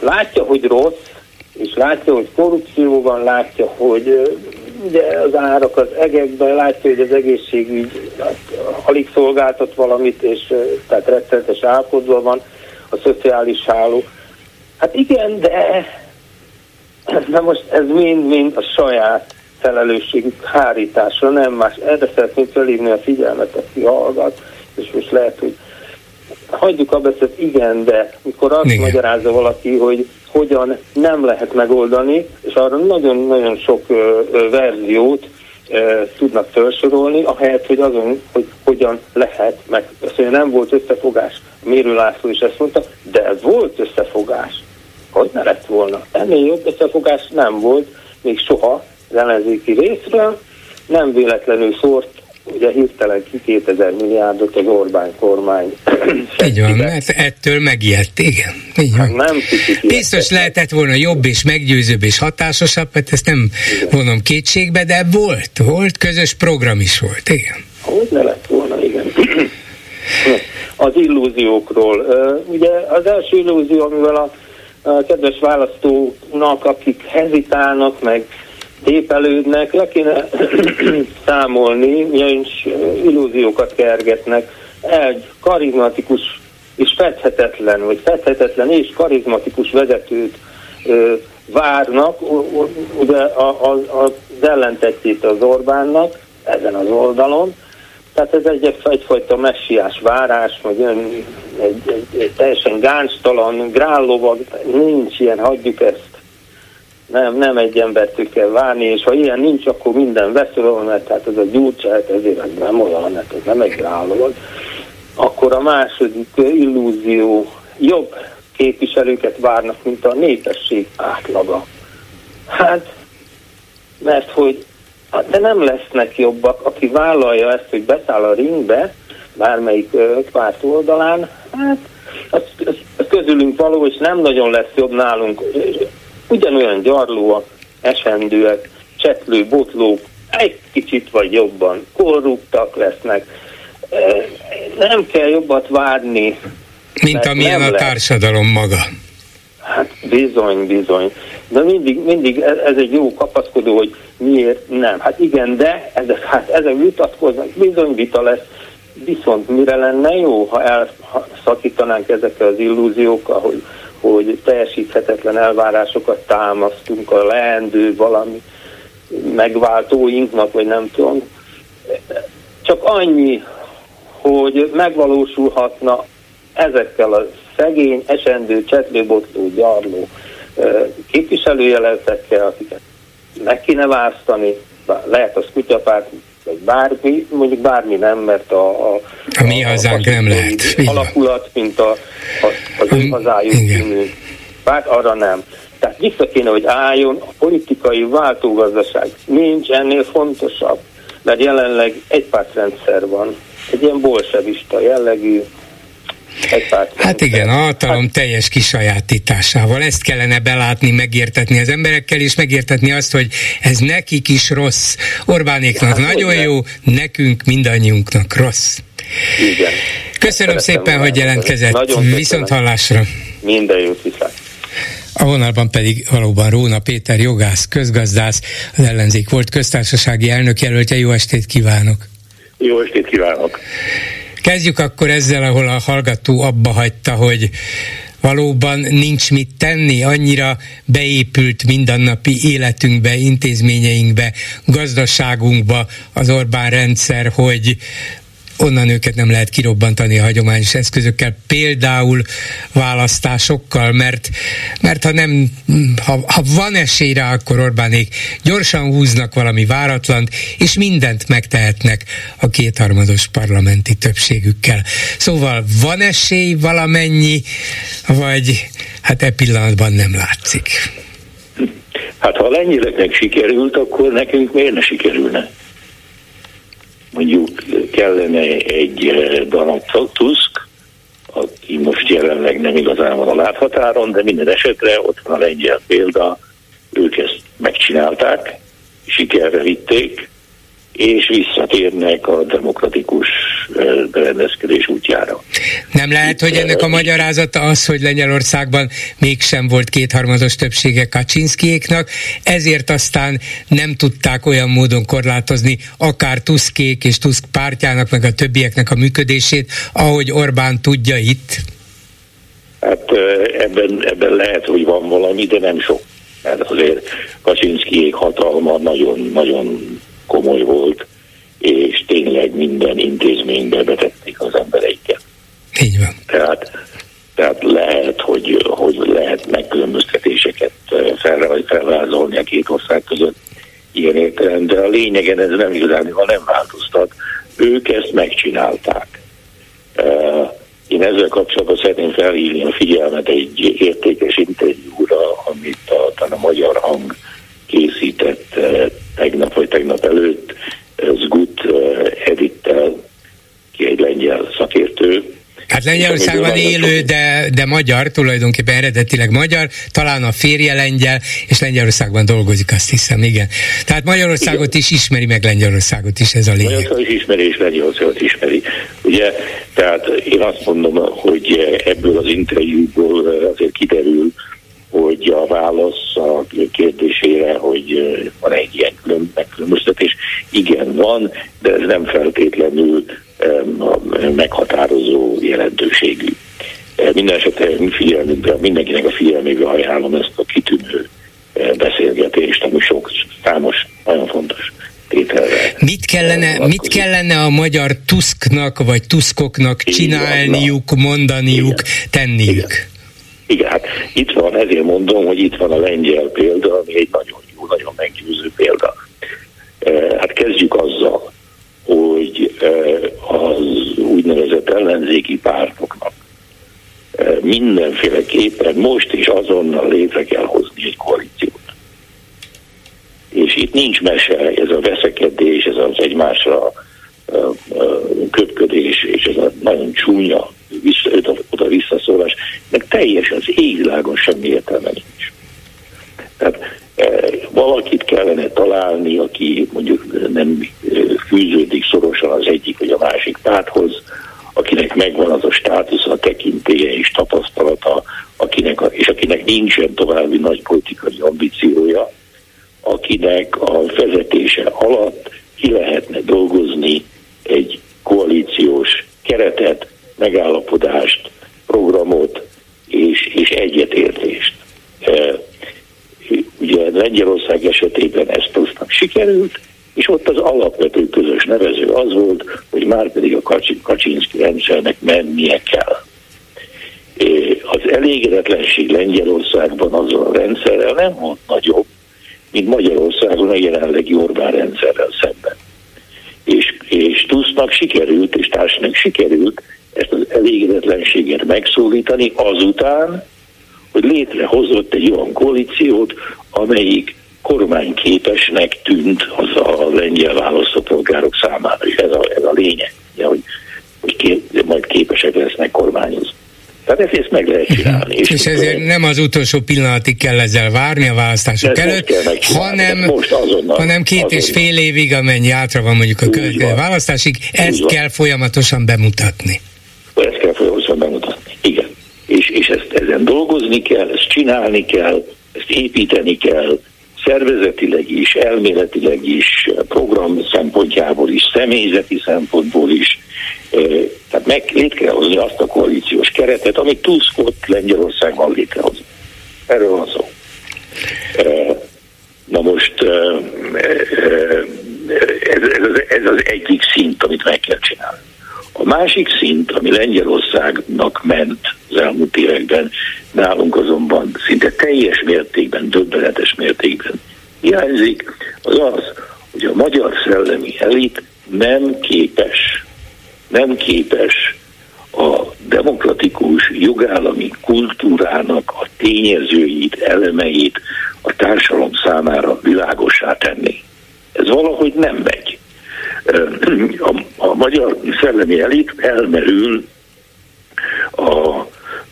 látja, hogy rossz, és látja, hogy korrupció van, látja, hogy ugye az árak az egekben, látja, hogy az egészségügy hát, alig szolgáltat valamit, és tehát rettenetes állapotban van a szociális háló. Hát igen, de na most ez mind-mind a saját felelősségük hárításra, nem más. Erre szeretném felhívni a figyelmet, aki hallgat, és most lehet, hogy hagyjuk a beszélt, igen, de mikor azt igen. magyarázza valaki, hogy hogyan nem lehet megoldani, és arra nagyon-nagyon sok verziót tudnak felsorolni, ahelyett, hogy azon, hogy hogyan lehet, meg azt mondja, nem volt összefogás. Mérő László is ezt mondta, de volt összefogás. Hogy ne lett volna? Ennél jobb összefogás nem volt, még soha az ellenzéki részről, nem véletlenül szórt ugye hirtelen ki 2000 milliárdot az Orbán kormány. Így van, mert ettől megijedt, igen. Így van. Hát nem Biztos lehetett volna jobb és meggyőzőbb és hatásosabb, hát ezt nem igen. vonom kétségbe, de volt, volt, közös program is volt, igen. Hogy ne lett volna, igen. Az illúziókról. Ugye az első illúzió, amivel a, a kedves választónak, akik hezitálnak, meg tépelődnek, le kéne számolni, milyen illúziókat kergetnek. Egy karizmatikus és fedhetetlen, vagy fedhetetlen és karizmatikus vezetőt ö, várnak, ugye a, a, az ellentetjét az Orbánnak ezen az oldalon, tehát ez egy, egyfajta messiás várás, vagy egy, egy, egy, egy teljesen gánstalan, grállovag, nincs ilyen, hagyjuk ezt nem, nem egy embert kell várni, és ha ilyen nincs, akkor minden vesző, mert hát ez a gyurcsáját ezért ez nem olyan, mert ez nem egy álló. Akkor a második illúzió jobb képviselőket várnak, mint a népesség átlaga. Hát, mert hogy de nem lesznek jobbak, aki vállalja ezt, hogy beszáll a ringbe, bármelyik párt oldalán, hát az, az, az közülünk való, és nem nagyon lesz jobb nálunk ugyanolyan gyarlóak, esendőek, csetlő, botlók, egy kicsit vagy jobban korruptak lesznek. Nem kell jobbat várni. Mint amilyen a társadalom maga. Hát bizony, bizony. De mindig, mindig ez egy jó kapaszkodó, hogy miért nem. Hát igen, de ezek, hát ezek vitatkoznak, bizony vita lesz. Viszont mire lenne jó, ha elszakítanánk ezekkel az illúziókkal, hogy, hogy teljesíthetetlen elvárásokat támasztunk a leendő valami megváltóinknak, vagy nem tudom. Csak annyi, hogy megvalósulhatna ezekkel a szegény, esendő, csetlőbotló, gyarló képviselőjeletekkel, akiket meg kéne választani, lehet az kutyapárt, vagy bármi, mondjuk bármi nem, mert a, a, a mi hazánk nem lehet. Alakulat, mint a, a, az ő hazájuk című párt, arra nem. Tehát vissza kéne, hogy álljon a politikai váltógazdaság. Nincs ennél fontosabb, mert jelenleg egy pártrendszer van, egy ilyen bolsevista jellegű, Hát igen, a hatalom hát... teljes kisajátításával. Ezt kellene belátni, megértetni az emberekkel, és megértetni azt, hogy ez nekik is rossz. Orbánéknak hát, nagyon jó, nekünk mindannyiunknak rossz. Igen. Köszönöm Szeretem szépen, hogy jelentkezett. Nagyon Viszont hallásra. Minden jót viszont. A vonalban pedig valóban Róna Péter jogász, közgazdász, az ellenzék volt köztársasági elnök jelöltje. Jó estét kívánok! Jó estét kívánok! Kezdjük akkor ezzel, ahol a hallgató abba hagyta, hogy valóban nincs mit tenni, annyira beépült mindennapi életünkbe, intézményeinkbe, gazdaságunkba az Orbán rendszer, hogy onnan őket nem lehet kirobbantani a hagyományos eszközökkel, például választásokkal, mert, mert ha nem, ha, ha van esély rá, akkor Orbánék gyorsan húznak valami váratlant, és mindent megtehetnek a kétharmados parlamenti többségükkel. Szóval van esély valamennyi, vagy hát e pillanatban nem látszik? Hát ha a lengyeleknek sikerült, akkor nekünk miért ne sikerülne? Mondjuk kellene egy eh, Donald Tusk, aki most jelenleg nem igazán van a láthatáron, de minden esetre ott van a lengyel példa, ők ezt megcsinálták, sikerre vitték, és visszatérnek a demokratikus berendezkedés útjára. Nem lehet, hogy ennek a magyarázata az, hogy Lengyelországban mégsem volt kétharmados többsége Kaczynszkiéknak, ezért aztán nem tudták olyan módon korlátozni akár Tuszkék és Tusk pártjának, meg a többieknek a működését, ahogy Orbán tudja itt? Hát ebben, ebben lehet, hogy van valami, de nem sok. Mert azért Kaczynszkiék hatalma nagyon-nagyon komoly volt, és tényleg minden intézménybe betették az embereiket. Így van. Tehát, tehát lehet, hogy, hogy lehet megkülönböztetéseket fel, felvázolni a két ország között ilyen értelem, de a lényegen ez nem igazán, ha nem változtat. Ők ezt megcsinálták. Én ezzel kapcsolatban szeretném felhívni a figyelmet egy értékes interjúra, amit a, a Magyar Hang készített tegnap vagy tegnap előtt Zgut Edittel, ki egy lengyel szakértő, Hát Lengyelországban élő, de, de magyar, tulajdonképpen eredetileg magyar, talán a férje lengyel, és Lengyelországban dolgozik, azt hiszem, igen. Tehát Magyarországot igen. is ismeri, meg Lengyelországot is, ez a lényeg. Magyarországot is ismeri, és Lengyelországot ismeri. Ugye, tehát én azt mondom, hogy ebből az interjúból azért kiderül, hogy a válasz a kérdésére, hogy van egy ilyen külön, megkülönböztetés. Igen, van, de ez nem feltétlenül meghatározó jelentőségű. Minden esetre figyelmünkre, mindenkinek a figyelmébe ajánlom ezt a kitűnő beszélgetést, ami sok, számos, nagyon fontos tételre. Mit kellene, mit kellene a magyar Tusknak vagy Tuskoknak csinálniuk, mondaniuk, Igen. tenniük? Igen. Igen, hát itt van, ezért mondom, hogy itt van a lengyel példa, ami egy nagyon jó, nagyon meggyőző példa. Hát kezdjük azzal, hogy az úgynevezett ellenzéki pártoknak mindenféleképpen most is azonnal létre kell hozni egy koalíciót. És itt nincs mese, ez a veszekedés, ez az egymásra köpködés, és ez a nagyon csúnya oda visszaszólás, meg teljes az égvilágon semmi értelme nincs. Tehát e, valakit kellene találni, aki mondjuk nem e, fűződik szorosan az egyik vagy a másik párthoz, akinek megvan az a státusz, a tekintélye és tapasztalata, akinek és akinek nincsen további nagy politikai ambíciója, akinek a vezetése alatt ki lehetne dolgozni egy koalíciós keretet, megállapodást, programot és, és egyetértést. Ugye Lengyelország esetében ez plusznak sikerült, és ott az alapvető közös nevező az volt, hogy már pedig a Kaczynszki rendszernek mennie kell. Az elégedetlenség Lengyelországban azzal a rendszerrel nem volt nagyobb, mint Magyarországon a jelenlegi Orbán rendszerrel szemben. És, és Tusznak sikerült, és társnak sikerült ezt az elégedetlenséget megszólítani azután, hogy létrehozott egy olyan koalíciót, amelyik kormányképesnek tűnt az a lengyel választópolgárok számára, és ez a, ez a lényeg, ugye, hogy, hogy kép, majd képesek lesznek kormányozni. Tehát ezt, ezt meg lehet csinálni. És, és ezért lehet. nem az utolsó pillanatig kell ezzel várni a választások előtt, hanem, hanem két azonnal. és fél évig, amennyi átra van mondjuk a következő választásig, ezt kell folyamatosan bemutatni. Ezt kell folyamatosan bemutatni, igen. És, és ezt ezen dolgozni kell, ezt csinálni kell, ezt építeni kell, szervezetileg is, elméletileg is, program szempontjából is, személyzeti szempontból is. Tehát meg létre kell hozni azt a koalíciós keretet, amit Tusk ott Lengyelországban létrehozott. Erről van szó. Na most ez, ez, az, ez az egyik szint, amit meg kell csinálni. A másik szint, ami Lengyelországnak ment az elmúlt években, nálunk azonban szinte teljes mértékben, döbbenetes mértékben hiányzik, az az, hogy a magyar szellemi elit nem képes, nem képes a demokratikus jogállami kultúrának a tényezőit, elemeit a társadalom számára világosá tenni. Ez valahogy nem megy a, a magyar szellemi elit elmerül a,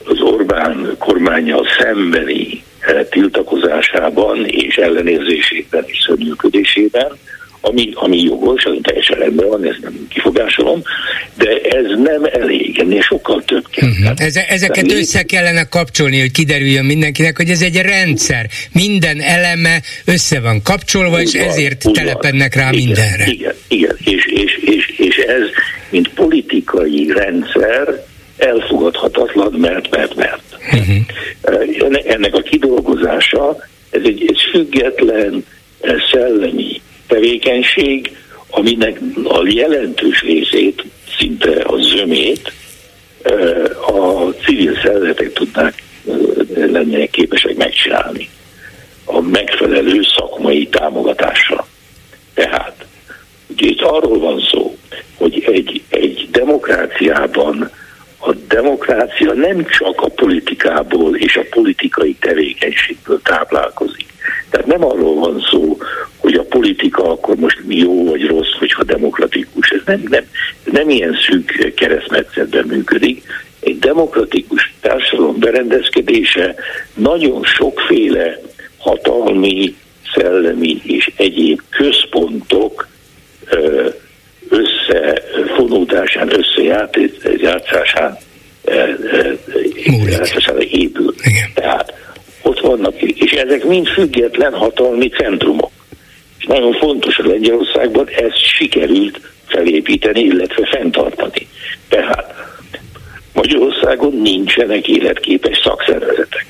az Orbán kormányjal szembeni eh, tiltakozásában és ellenérzésében és szörnyűködésében, ami, ami jogos, az teljesen rendben van, ez nem kifogásolom, de ez nem elég, ennél sokkal több kell. Uh-huh. Eze, ezeket Tehát össze kellene kapcsolni, hogy kiderüljön mindenkinek, hogy ez egy rendszer. Minden eleme össze van kapcsolva, úgy és van, ezért telepednek rá igen, mindenre. Igen, igen. És, és, és, és ez, mint politikai rendszer, elfogadhatatlan, mert, mert, mert. Uh-huh. Ennek a kidolgozása, ez egy, egy független, szellemi tevékenység, aminek a jelentős részét, szinte a zömét a civil szervezetek tudnák lennének képesek megcsinálni a megfelelő szakmai támogatásra. Tehát, ugye itt arról van szó, hogy egy, egy demokráciában a demokrácia nem csak a politikából és a politikai tevékenységből táplálkozik. Tehát nem arról van szó, hogy a politika akkor most jó vagy rossz, hogyha demokratikus. Ez nem, nem, nem ilyen szűk keresztmetszetben működik. Egy demokratikus társadalom berendezkedése nagyon sokféle hatalmi, szellemi és egyéb központok összefonódásán, összejátszásán épül. Igen. Tehát ott vannak, és ezek mind független hatalmi centrumok. És nagyon fontos, hogy Lengyelországban ezt sikerült felépíteni, illetve fenntartani. Tehát Magyarországon nincsenek életképes szakszervezetek.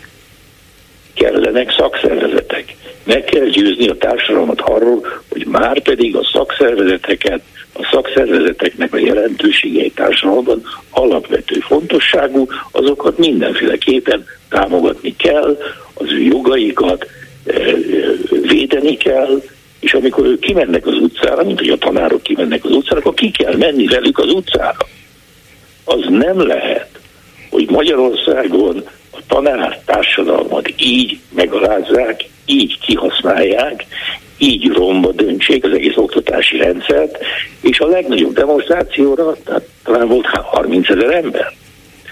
Kellenek szakszervezetek. Meg kell győzni a társadalmat arról, hogy már pedig a szakszervezeteket, a szakszervezeteknek a jelentősége egy társadalomban alapvető fontosságú, azokat mindenféleképpen támogatni kell, az ő jogaikat eh, eh, védeni kell, és amikor ők kimennek az utcára, mint hogy a tanárok kimennek az utcára, akkor ki kell menni velük az utcára. Az nem lehet, hogy Magyarországon a tanár társadalmat így megalázzák, így kihasználják, így romba döntsék az egész oktatási rendszert, és a legnagyobb demonstrációra tehát talán volt 30 ezer ember.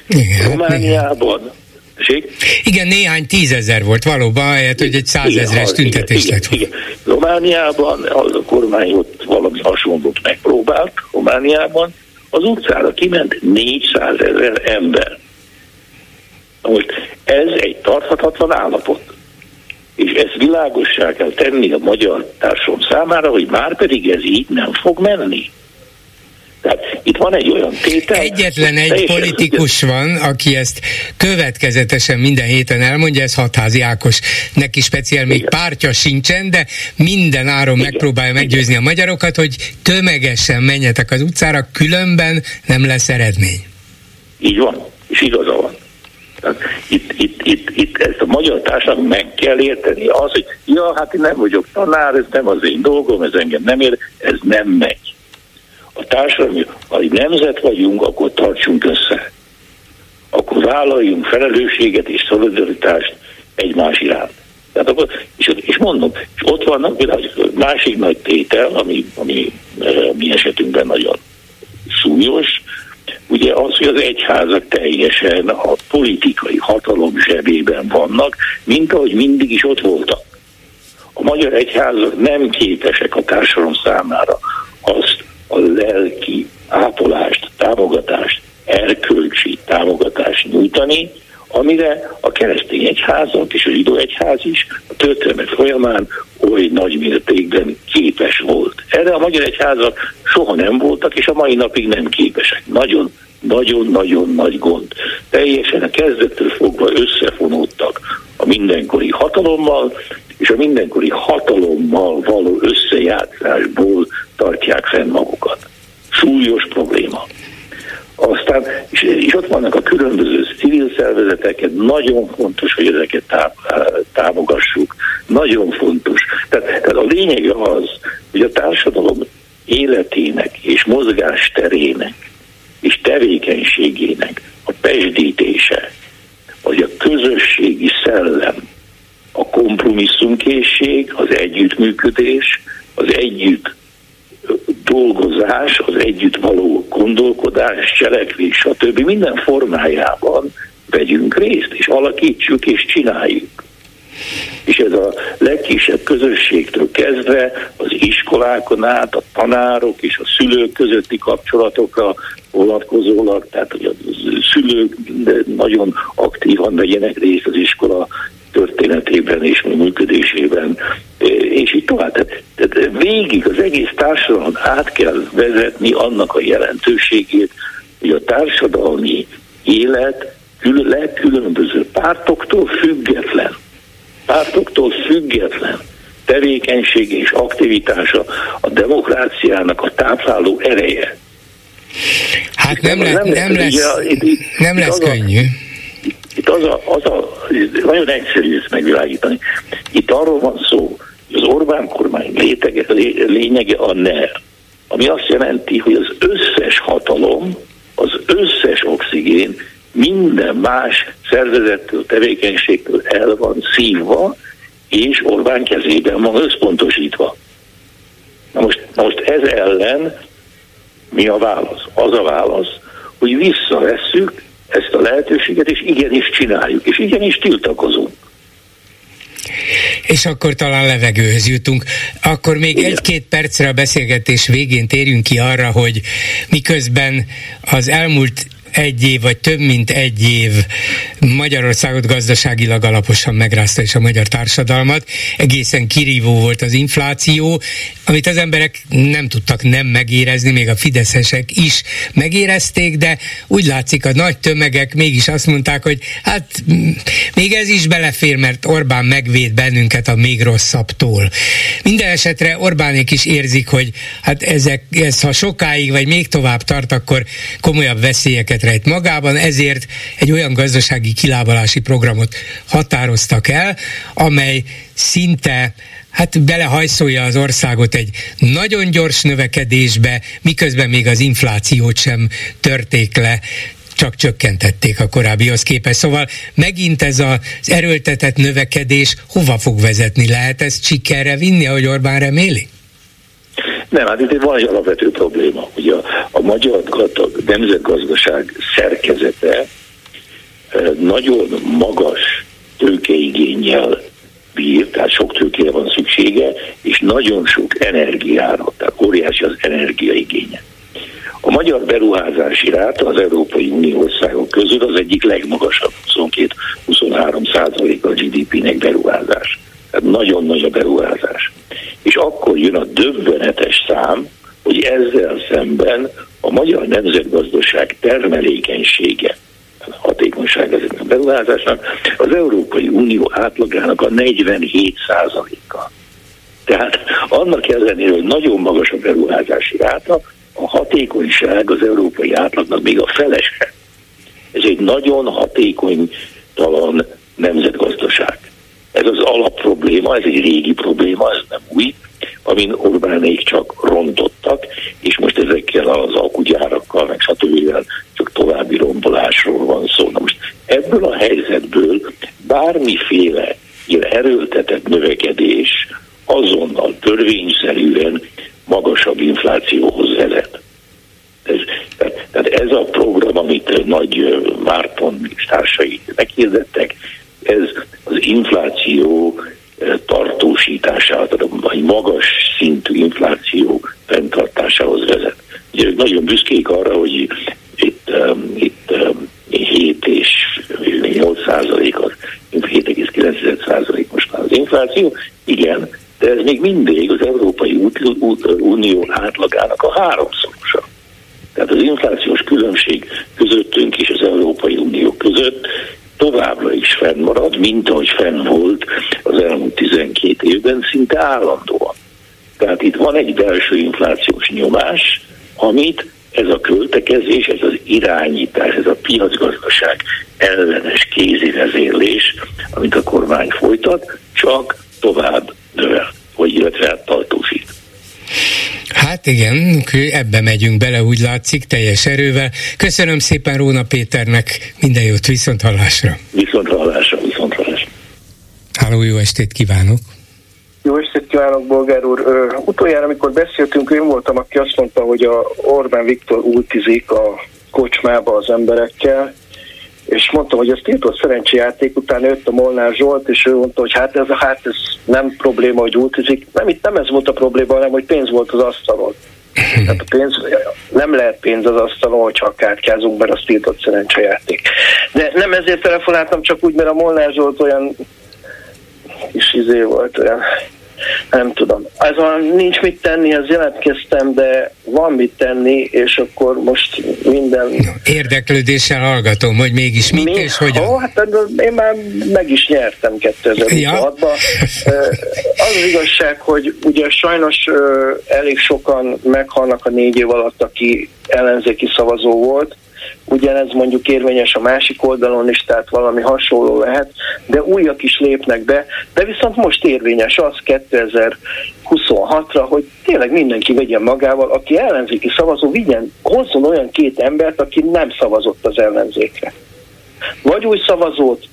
Igen, Romániában igen Tessék? Igen, néhány tízezer volt valóban, ahelyett, hogy egy százezres tüntetés lett volna. Romániában a kormány ott valami hasonlót megpróbált, Romániában az utcára kiment 400 ezer ember. Most ez egy tarthatatlan állapot. És ezt világossá kell tenni a magyar társadalom számára, hogy már pedig ez így nem fog menni. Tehát itt van egy olyan tétel. Egyetlen egy politikus van, aki ezt következetesen minden héten elmondja, ez Hatházi Ákos. Neki speciál még Igen. pártja sincsen, de minden áron Igen. megpróbálja meggyőzni a magyarokat, hogy tömegesen menjetek az utcára, különben nem lesz eredmény. Így van, és igaza van. Tehát itt, itt, itt, itt ezt a magyar társadalom meg kell érteni. Az, hogy ja, hát én nem vagyok tanár, ez nem az én dolgom, ez engem nem ér, ez nem megy. A társadalom, ha egy nemzet vagyunk, akkor tartsunk össze. Akkor vállaljunk felelősséget és szolidaritást egymás iránt. Tehát akkor, és, és mondom, és ott vannak például másik nagy tétel, ami, ami eh, mi esetünkben nagyon súlyos, ugye az, hogy az egyházak teljesen a politikai hatalom zsebében vannak, mint ahogy mindig is ott voltak. A magyar egyházak nem képesek a társadalom számára azt a lelki ápolást, támogatást, erkölcsi támogatást nyújtani, amire a keresztény egyházak és a zsidó egyház is a történelmek folyamán oly nagy mértékben képes volt. Erre a magyar egyházak soha nem voltak, és a mai napig nem képesek. Nagyon nagyon-nagyon nagy gond. Teljesen a kezdettől fogva összefonódtak a mindenkori hatalommal, és a mindenkori hatalommal való összejátszásból tartják fenn magukat. Súlyos probléma. Aztán, és, és ott vannak a különböző civil szervezeteket, nagyon fontos, hogy ezeket tá, támogassuk, nagyon fontos. Tehát, tehát a lényeg az, hogy a társadalom életének és mozgás terének és tevékenységének a pesdítése, vagy a közösségi szellem, a kompromisszumkészség, az együttműködés, az együtt dolgozás, az együtt való gondolkodás, cselekvés, stb. minden formájában vegyünk részt, és alakítsuk és csináljuk. És ez a legkisebb közösségtől kezdve az iskolákon át, a tanárok és a szülők közötti kapcsolatokra vonatkozólag, tehát hogy a szülők nagyon aktívan vegyenek részt az iskola történetében és működésében, és így tovább. Tehát, tehát végig az egész társadalom át kell vezetni annak a jelentőségét, hogy a társadalmi élet legkülönböző pártoktól független, pártoktól független tevékenység és aktivitása a demokráciának a tápláló ereje. Hát nem, le, nem, nem lesz, itt, itt, nem lesz könnyű. Itt az a, az a, nagyon egyszerű ezt megvilágítani. Itt arról van szó, hogy az Orbán kormány létege, lényege a NER, ami azt jelenti, hogy az összes hatalom, az összes oxigén minden más szervezettől, tevékenységtől el van szívva, és Orbán kezében van összpontosítva. Na most, most ez ellen mi a válasz? Az a válasz, hogy visszavesszük ezt a lehetőséget, és igenis csináljuk, és igenis tiltakozunk. És akkor talán levegőhöz jutunk. Akkor még egy-két percre a beszélgetés végén térjünk ki arra, hogy miközben az elmúlt egy év, vagy több mint egy év Magyarországot gazdaságilag alaposan megrázta és a magyar társadalmat. Egészen kirívó volt az infláció, amit az emberek nem tudtak nem megérezni, még a fideszesek is megérezték, de úgy látszik a nagy tömegek mégis azt mondták, hogy hát még ez is belefér, mert Orbán megvéd bennünket a még rosszabbtól. Minden esetre Orbánék is érzik, hogy hát ezek, ez ha sokáig vagy még tovább tart, akkor komolyabb veszélyeket rejt magában, ezért egy olyan gazdasági kilábalási programot határoztak el, amely szinte hát belehajszolja az országot egy nagyon gyors növekedésbe, miközben még az inflációt sem törték le, csak csökkentették a korábbihoz képest. Szóval megint ez az erőltetett növekedés hova fog vezetni? Lehet ezt sikerre vinni, ahogy Orbán reméli? Nem, hát itt van egy alapvető probléma. Ugye a, a magyar nemzetgazdaság szerkezete nagyon magas tőkeigényel bír, tehát sok tőkére van szüksége, és nagyon sok energiára, tehát óriási az energiaigénye. A magyar beruházási ráta az Európai Unió országok közül az egyik legmagasabb, 22-23 százalék a GDP-nek beruházás. Nagyon nagy a beruházás. És akkor jön a döbbenetes szám, hogy ezzel szemben a magyar nemzetgazdaság termelékenysége, hatékonyság ezeknek a beruházásnak az Európai Unió átlagának a 47 százaléka. Tehát annak ellenére, hogy nagyon magas a beruházási ráta, a hatékonyság az európai átlagnak még a felese. Ez egy nagyon hatékonytalan nemzetgazdaság. Ez az alapprobléma, ez egy régi probléma, ez nem új, amin Orbánék csak rontottak, és most ezekkel az alkugyárakkal, meg stb. csak további rombolásról van szó. Na most ebből a helyzetből bármiféle ilyen erőltetett növekedés azonnal törvényszerűen magasabb inflációhoz vezet. Ez, tehát ez a program, amit nagy Márton és társai meghirdettek, ez az infláció tartósításához, tehát egy magas szintű infláció fenntartásához vezet. Ugye nagyon büszkék arra, hogy itt, um, itt um, 7 és 8 százalék, 7,9 százalék most már az infláció. Igen, de ez még mindig az Európai Unió átlagának a háromszorosa. Tehát az inflációs különbség közöttünk és az Európai Unió között továbbra is fennmarad, mint ahogy fenn volt az elmúlt 12 évben, szinte állandóan. Tehát itt van egy belső inflációs nyomás, amit ez a költekezés, ez az irányítás, ez a piacgazdaság ellenes kézivezérlés, amit a kormány folytat, csak tovább növel, vagy illetve tartósít. Hát igen, ebbe megyünk bele, úgy látszik, teljes erővel. Köszönöm szépen Róna Péternek, minden jót, viszont hallásra. Viszont hallásra, viszont hallásra. Háló, jó estét kívánok! Jó estét kívánok, Bolgár úr! Ö, utoljára, amikor beszéltünk, én voltam, aki azt mondta, hogy a Orbán Viktor ultizik a kocsmába az emberekkel, és mondtam, hogy ez tiltott szerencséjáték, utána jött a Molnár Zsolt, és ő mondta, hogy hát ez, hát ez nem probléma, hogy ultizik. Nem, itt nem ez volt a probléma, hanem hogy pénz volt az asztalon. Tehát a pénz, nem lehet pénz az asztalon, hogyha kártyázunk, mert az tiltott szerencsejáték. De nem ezért telefonáltam, csak úgy, mert a Molnár Zsolt olyan kis izé volt, olyan nem tudom. Ez a nincs mit tenni, ez jelentkeztem, de van mit tenni, és akkor most minden... Érdeklődéssel hallgatom, hogy mégis mit Mi? és hogyan. Ó, hát én már meg is nyertem 2006-ban. Ja. Az az igazság, hogy ugye sajnos elég sokan meghalnak a négy év alatt, aki ellenzéki szavazó volt, ugyanez mondjuk érvényes a másik oldalon is, tehát valami hasonló lehet, de újak is lépnek be, de viszont most érvényes az 2026-ra, hogy tényleg mindenki vegyen magával, aki ellenzéki szavazó, vigyen, hozzon olyan két embert, aki nem szavazott az ellenzékre. Vagy új szavazót,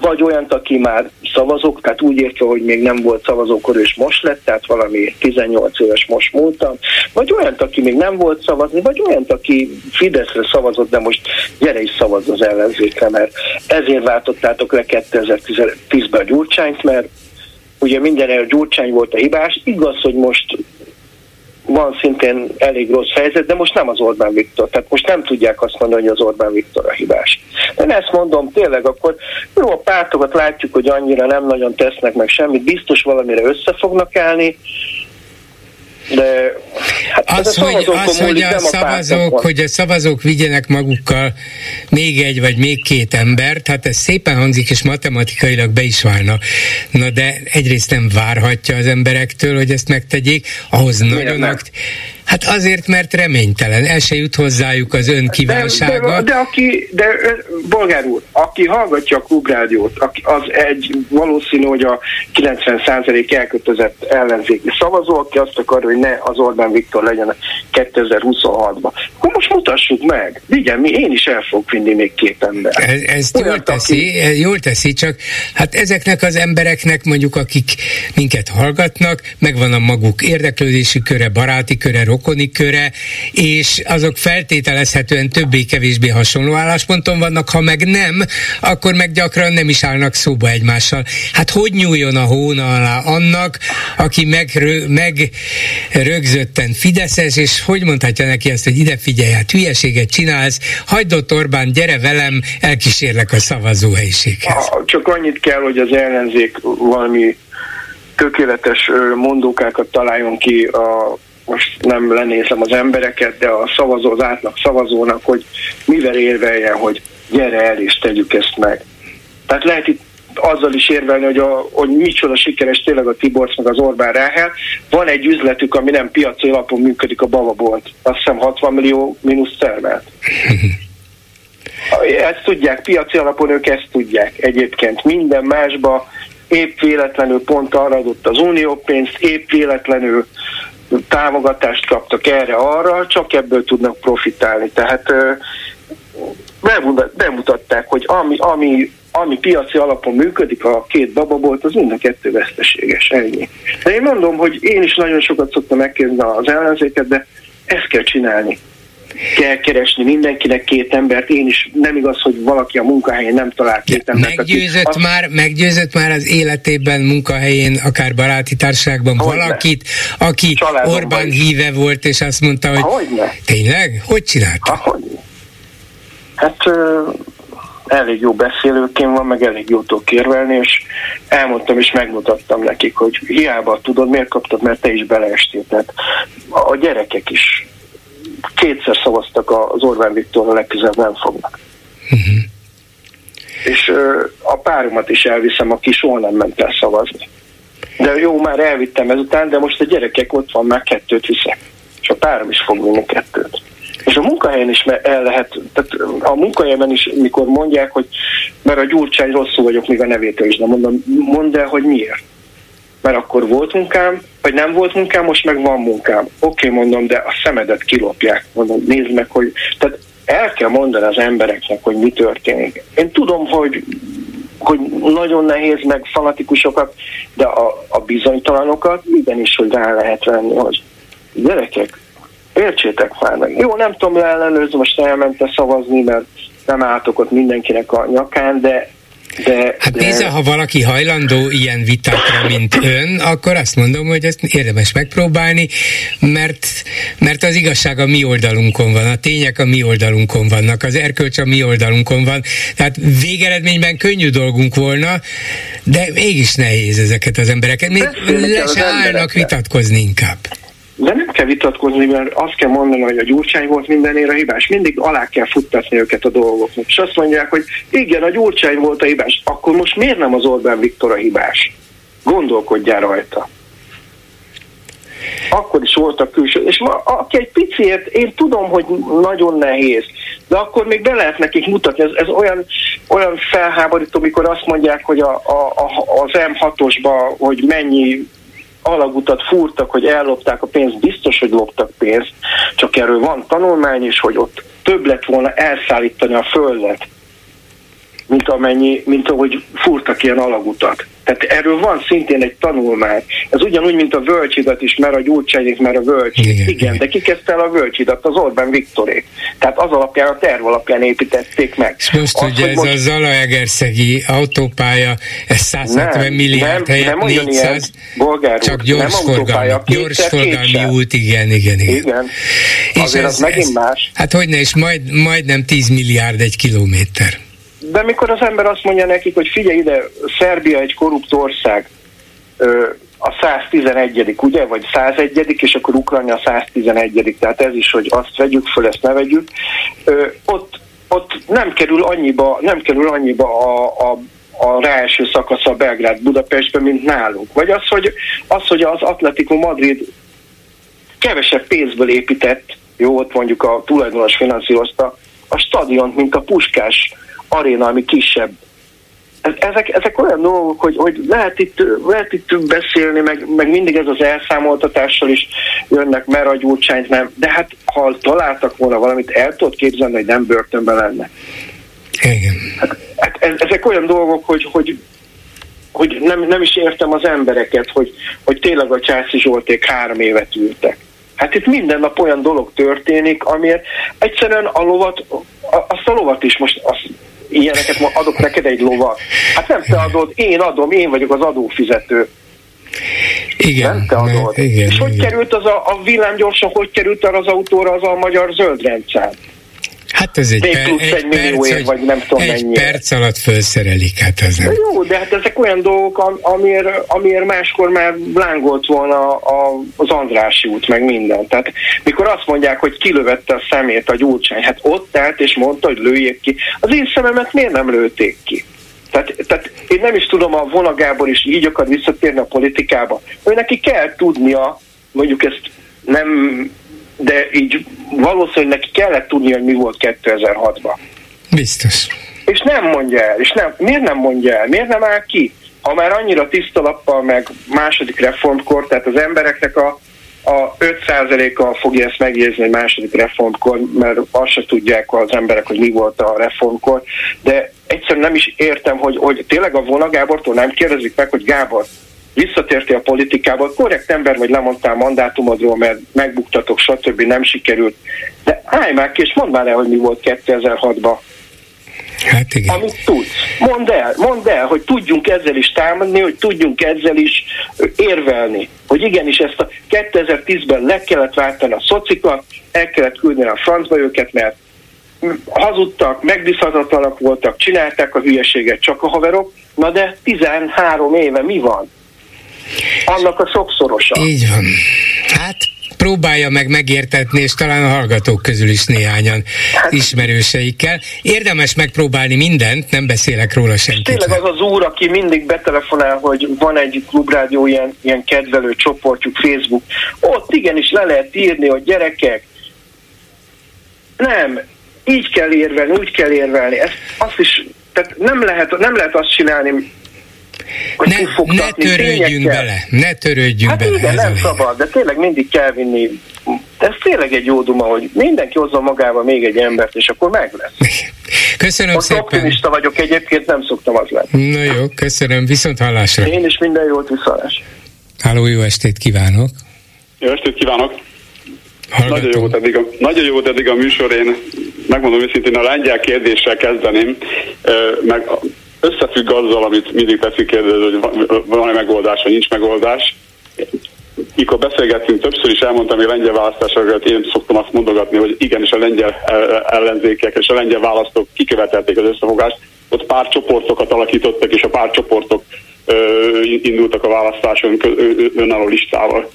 vagy olyan, aki már szavazók, tehát úgy értve, hogy még nem volt szavazókor, és most lett, tehát valami 18 éves most múltam, vagy olyan, aki még nem volt szavazni, vagy olyan, aki Fideszre szavazott, de most gyere is szavaz az ellenzékre, mert ezért váltottátok le 2010-ben a Gyurcsányt, mert ugye minden a Gyurcsány volt a hibás, igaz, hogy most van szintén elég rossz helyzet, de most nem az Orbán Viktor. Tehát most nem tudják azt mondani, hogy az Orbán Viktor a hibás. Én ezt mondom, tényleg akkor jó, a pártokat látjuk, hogy annyira nem nagyon tesznek meg semmit, biztos valamire össze fognak állni, de hát az, hogy, az, hogy a, a szavazók, hogy a szavazók vigyenek magukkal még egy vagy még két embert, hát ez szépen hangzik, és matematikailag be is válna. Na de egyrészt nem várhatja az emberektől, hogy ezt megtegyék, ahhoz Miért nagyon akt- Hát azért, mert reménytelen, el se jut hozzájuk az ön kívánsága. De, de, de aki, de bolgár úr, aki hallgatja a klubrádiót, az egy valószínű, hogy a 90% elkötözött ellenzéki szavazó, aki azt akar, hogy ne az Orbán Viktor legyen 2026-ban. Akkor most mutassuk meg. Vigyen, mi, én is el fogok vinni még két ember. Ez, ezt jól teszi, aki... jól teszi, csak hát ezeknek az embereknek mondjuk, akik minket hallgatnak, megvan a maguk érdeklődési köre, baráti köre, rokoni köre, és azok feltételezhetően többé-kevésbé hasonló állásponton vannak, ha meg nem, akkor meg gyakran nem is állnak szóba egymással. Hát hogy nyúljon a hóna alá annak, aki megrö, megrögzötten Fideszes, és hogy mondhatja neki ezt, hogy ide figyelj, hát hülyeséget csinálsz, hagyd ott Orbán, gyere velem, elkísérlek a szavazóhelyiséghez. Csak annyit kell, hogy az ellenzék valami tökéletes mondókákat találjon ki a most nem lenézem az embereket, de a szavazó, az átlag szavazónak, hogy mivel érveljen, hogy gyere el és tegyük ezt meg. Tehát lehet itt azzal is érvelni, hogy, a, hogy micsoda sikeres tényleg a Tiborcs meg az Orbán Ráhel. Van egy üzletük, ami nem piaci alapon működik, a Bavabolt. Azt hiszem 60 millió mínusz termelt. Ezt tudják, piaci alapon ők ezt tudják egyébként. Minden másba épp véletlenül pont arra adott az unió pénzt, épp véletlenül támogatást kaptak erre-arra, csak ebből tudnak profitálni. Tehát bemutatták, hogy ami, ami, ami piaci alapon működik, a két bababolt, az mind a kettő veszteséges, ennyi. De én mondom, hogy én is nagyon sokat szoktam megkérdezni az ellenzéket, de ezt kell csinálni kell keresni mindenkinek két embert. Én is nem igaz, hogy valaki a munkahelyén nem talál két embert. Meggyőzött, aki, már, meggyőzött már az életében, munkahelyén, akár baráti társaságban valakit, ne. aki Családom Orbán híve volt, és azt mondta, hogy Hogyne. tényleg? Hogy csinálta? Ahogy. Hát elég jó beszélőként van, meg elég jó tudok kérvelni, és elmondtam és megmutattam nekik, hogy hiába tudod, miért kaptad, mert te is beleestél. Tehát a gyerekek is kétszer szavaztak az Orbán Viktorra, legközelebb nem fognak. Uh-huh. És a páromat is elviszem, aki soha nem ment el szavazni. De jó, már elvittem ezután, de most a gyerekek ott van, már kettőt viszek. És a párom is fog vinni kettőt. És a munkahelyen is el lehet, tehát a munkahelyen is, mikor mondják, hogy mert a Gyurcsány rosszul vagyok, még a nevétől is nem mondom, mondd el, hogy miért. Mert akkor volt munkám, vagy nem volt munkám, most meg van munkám. Oké, okay, mondom, de a szemedet kilopják. Mondom, nézd meg, hogy... Tehát el kell mondani az embereknek, hogy mi történik. Én tudom, hogy hogy nagyon nehéz meg fanatikusokat, de a, a bizonytalanokat igenis, hogy rá lehet venni, hogy gyerekek, Értsétek már meg. Jó, nem tudom leellenőrizni, most elmente szavazni, mert nem álltok ott mindenkinek a nyakán, de de, hát de... nézze, ha valaki hajlandó ilyen vitákra, mint ön, akkor azt mondom, hogy ezt érdemes megpróbálni, mert, mert az igazság a mi oldalunkon van, a tények a mi oldalunkon vannak, az erkölcs a mi oldalunkon van, tehát végeredményben könnyű dolgunk volna, de mégis nehéz ezeket az embereket. Még le se állnak vitatkozni inkább. De nem kell vitatkozni, mert azt kell mondani, hogy a Gyurcsány volt mindenére hibás. Mindig alá kell futtatni őket a dolgoknak. És azt mondják, hogy igen, a Gyurcsány volt a hibás. Akkor most miért nem az Orbán Viktor a hibás? Gondolkodjál rajta. Akkor is voltak külső. És ma, aki egy piciért, én tudom, hogy nagyon nehéz, de akkor még be lehet nekik mutatni. Ez, ez olyan, olyan felháborító, mikor azt mondják, hogy a, a, a, az M6-osba, hogy mennyi alagutat fúrtak, hogy ellopták a pénzt, biztos, hogy loptak pénzt, csak erről van tanulmány is, hogy ott több lett volna elszállítani a földet, mint, amennyi, mint ahogy fúrtak ilyen alagutat. Tehát erről van szintén egy tanulmány. Ez ugyanúgy, mint a völcsidat is, mert a gyurcsányék, mert a völcsid. Igen, igen, de ki kezdte el a völcsidat? Az Orbán Viktorék. Tehát az alapján, a terv alapján építették meg. És most az, ugye ez most... a Zalaegerszegi autópálya, ez 170 nem, milliárd nem, helyett nem 400, ilyen, bolgár csak gyors nem forgalmi, gyors forgalmi út, igen, igen, igen. igen. És Azért ez, az megint ez, más. Hát hogy ne, és majd, majdnem 10 milliárd egy kilométer de mikor az ember azt mondja nekik, hogy figyelj ide, Szerbia egy korrupt ország, a 111 ugye, vagy 101 és akkor Ukrajna a 111 tehát ez is, hogy azt vegyük föl, ezt ne vegyük. Ott, ott nem kerül annyiba, nem kerül annyiba a, a a ráeső szakasza Belgrád Budapestben, mint nálunk. Vagy az, hogy, az, hogy az Atletico Madrid kevesebb pénzből épített, jó, ott mondjuk a tulajdonos finanszírozta, a stadiont, mint a Puskás aréna, ami kisebb. Ezek, ezek olyan dolgok, hogy, hogy lehet, itt, lehet itt beszélni, meg, meg mindig ez az elszámoltatással is jönnek, gyurcsányt nem. De hát ha találtak volna valamit, el tudod képzelni, hogy nem börtönben lenne. Igen. Hát, hát ezek olyan dolgok, hogy, hogy hogy nem, nem is értem az embereket, hogy, hogy tényleg a Császi Zsolték három évet ültek. Hát itt minden nap olyan dolog történik, amiért egyszerűen a lovat, azt a lovat is most azt ilyeneket adok neked egy lovat. Hát nem te adod, én adom, én vagyok az adófizető. Igen. Nem te adod. Ne, igen, És hogy igen. került az a, a villámgyorsan, hogy került arra az autóra az a magyar zöld rendszer? Hát ez egy, per, egy, egy millió perc, év, vagy nem tudom egy mennyi. perc alatt felszerelik, hát ez nem. Jó, de hát ezek olyan dolgok, amiért, amiért máskor már lángolt volna a, az Andrási út, meg minden. Tehát mikor azt mondják, hogy kilövette a szemét a gyurcsány, hát ott állt és mondta, hogy lőjék ki. Az én szememet miért nem lőtték ki? Tehát, tehát én nem is tudom, a Vona Gábor is így akar visszatérni a politikába. Ő neki kell tudnia, mondjuk ezt nem, de így valószínűleg neki kellett tudnia, hogy mi volt 2006-ban. Biztos. És nem mondja el. És nem, miért nem mondja el? Miért nem áll ki? Ha már annyira tiszta lappal, meg második reformkor, tehát az embereknek a, a 5%-a fogja ezt megjegyezni egy második reformkor, mert azt se tudják az emberek, hogy mi volt a reformkor, de egyszerűen nem is értem, hogy, hogy tényleg a Vona Gábortól nem kérdezik meg, hogy Gábor, visszatértél a politikába, korrekt ember vagy lemondtál mandátumodról, mert megbuktatok, stb. nem sikerült. De állj már ki, és mondd már el, hogy mi volt 2006-ban. Hát igen. Amit tudsz. Mondd el, mondd el, hogy tudjunk ezzel is támadni, hogy tudjunk ezzel is érvelni. Hogy igenis ezt a 2010-ben le kellett váltani a szocikat, el kellett küldeni a francba őket, mert hazudtak, megbízhatatlanak voltak, csinálták a hülyeséget csak a haverok, na de 13 éve mi van? Annak a sokszorosa. Így van. Hát próbálja meg megértetni, és talán a hallgatók közül is néhányan hát, ismerőseikkel. Érdemes megpróbálni mindent, nem beszélek róla senkit. Tényleg az az úr, aki mindig betelefonál, hogy van egy klubrádió ilyen, ilyen kedvelő csoportjuk, Facebook, ott igenis le lehet írni, hogy gyerekek, nem, így kell érvelni, úgy kell érvelni. Ezt, azt is, tehát nem lehet, nem lehet azt csinálni, hogy ne, ne törődjünk bele, ne törődjünk hát bele. Igen, nem szabad, de tényleg mindig kell vinni. Ez tényleg egy jó duma, hogy mindenki hozza magával még egy embert, és akkor meg lesz. Köszönöm Most szépen. optimista vagyok egyébként, nem szoktam az lenni. Na jó, köszönöm, viszont hallásra. Én is minden jót viszalás. Háló, jó estét kívánok. Jó estét kívánok. Nagyon jó, volt eddig a, nagyon jó volt eddig a műsor, én megmondom őszintén, a lengyel kérdéssel kezdeném, meg összefügg azzal, amit mindig teszik kérdezni, hogy van-e megoldás, vagy nincs megoldás. Mikor beszélgettünk, többször is elmondtam, hogy a lengyel választásokat én szoktam azt mondogatni, hogy igenis a lengyel ellenzékek és a lengyel választók kikövetelték az összefogást, ott pár csoportokat alakítottak, és a pár csoportok indultak a választáson önálló listával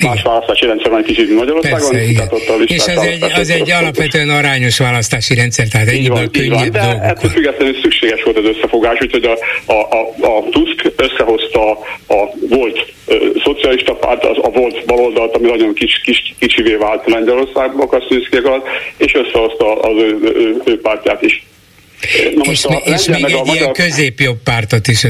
más választási rendszer van egy kicsit Magyarországon. Persze, igen. És az egy, az egy alapvetően arányos választási rendszer, tehát ennyiben könnyebb de dolgok. ettől függetlenül szükséges volt az összefogás, úgyhogy a, a, a, a Tusk összehozta a, a volt ö, szocialista párt, az, a volt baloldalt, ami nagyon kis, kis, kicsivé vált Lengyelországban, Kasszinszkiek alatt, és összehozta az ő, ő, ő, pártját is. Na és, és még egy ilyen magyar... középjobb pártot is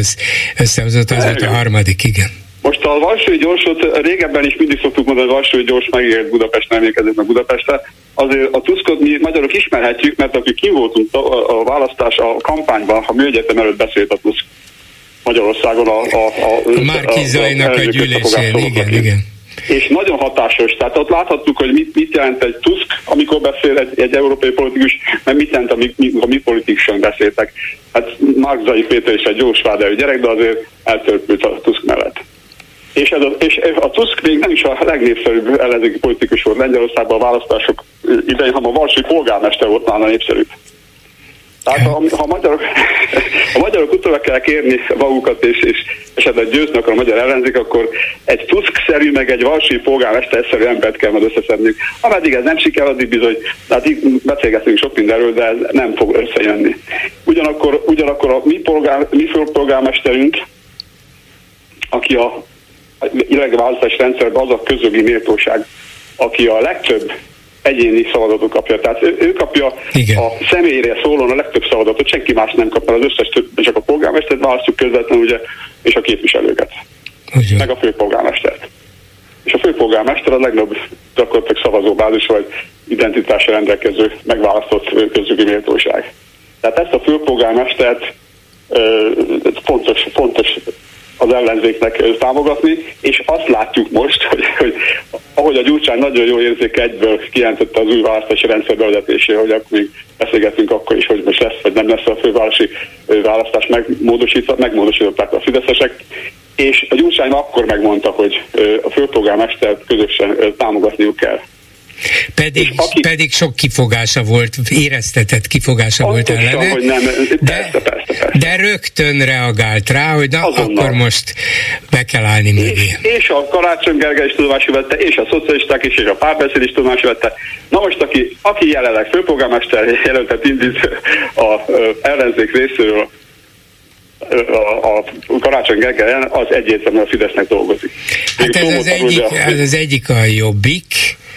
összehozott, az volt a harmadik, igen. Most a Varsói gyorsot régebben is mindig szoktuk mondani, hogy Varsói gyors megért Budapesten, emlékezik meg Budapestre. Azért a Tuskot mi magyarok ismerhetjük, mert akik ki voltunk a, választás a kampányban, ha műegyetem előtt beszélt a Tusk Magyarországon a, a, a, a Márkizainak a, a, a gyűlésén, igen, igen. És nagyon hatásos. Tehát ott láthattuk, hogy mit, mit jelent egy Tusk, amikor beszél egy, egy európai politikus, mert mit jelent, amik, a mi politikusan beszéltek. Hát Márkizai Péter is egy jó gyerek, de azért eltörpült a Tusk mellett. És, ez a, és a Tusk még nem is a legnépszerűbb ellenzéki politikus volt Lengyelországban a választások idején, hanem a Varsói polgármester volt nála népszerűbb. Tehát ha, ha, a magyarok, a magyarok utólag kell kérni magukat, és, és esetleg győzni akar a magyar ellenzék, akkor egy Tusk-szerű, meg egy Varsói polgármester-szerű embert kell majd összeszednünk. Ameddig ez nem siker, addig bizony, tehát beszélgetünk sok mindenről, de ez nem fog összejönni. Ugyanakkor, ugyanakkor a mi, polgár, mi polgármesterünk, aki a jelenlegi választási rendszerben az a közögi méltóság, aki a legtöbb egyéni szavazatot kapja. Tehát ő, ő kapja Igen. a személyre szólóan a legtöbb szavazatot, senki más nem kap, mert az összes több, csak a polgármestert választjuk közvetlenül, ugye, és a képviselőket. Ugyan. Meg a főpolgármestert. És a főpolgármester a legnagyobb gyakorlatilag szavazóbázis vagy identitásra rendelkező megválasztott közögi méltóság. Tehát ezt a főpolgármestert fontos, fontos az ellenzéknek támogatni, és azt látjuk most, hogy, hogy ahogy a Gyurcsány nagyon jó érzéke egyből kijelentette az új választási rendszer bevezetésére, hogy akkor még beszélgetünk akkor is, hogy most lesz vagy nem lesz a fővárosi választás megmódosítva, megmódosították a fideszesek, és a Gyurcsány akkor megmondta, hogy a főpolgármestert közösen támogatniuk kell. Pedig, aki, pedig sok kifogása volt, éreztetett kifogása volt ellene. Hogy nem, persze, de, persze, persze. de rögtön reagált rá, hogy na, Azonnal. akkor most be kell állni mögé. És, és a Karácsony Gergely is tudomásul vette, és a szocialisták is, és a párbeszéd is tudomásul vette. Na most, aki, aki jelenleg főpolgármester jelöltet indít a, ellenzék részéről a, a Karácsony Gergelyen, az egyértelműen a Fidesznek dolgozik. Hát ez az, egyik, ez az egyik a jobbik,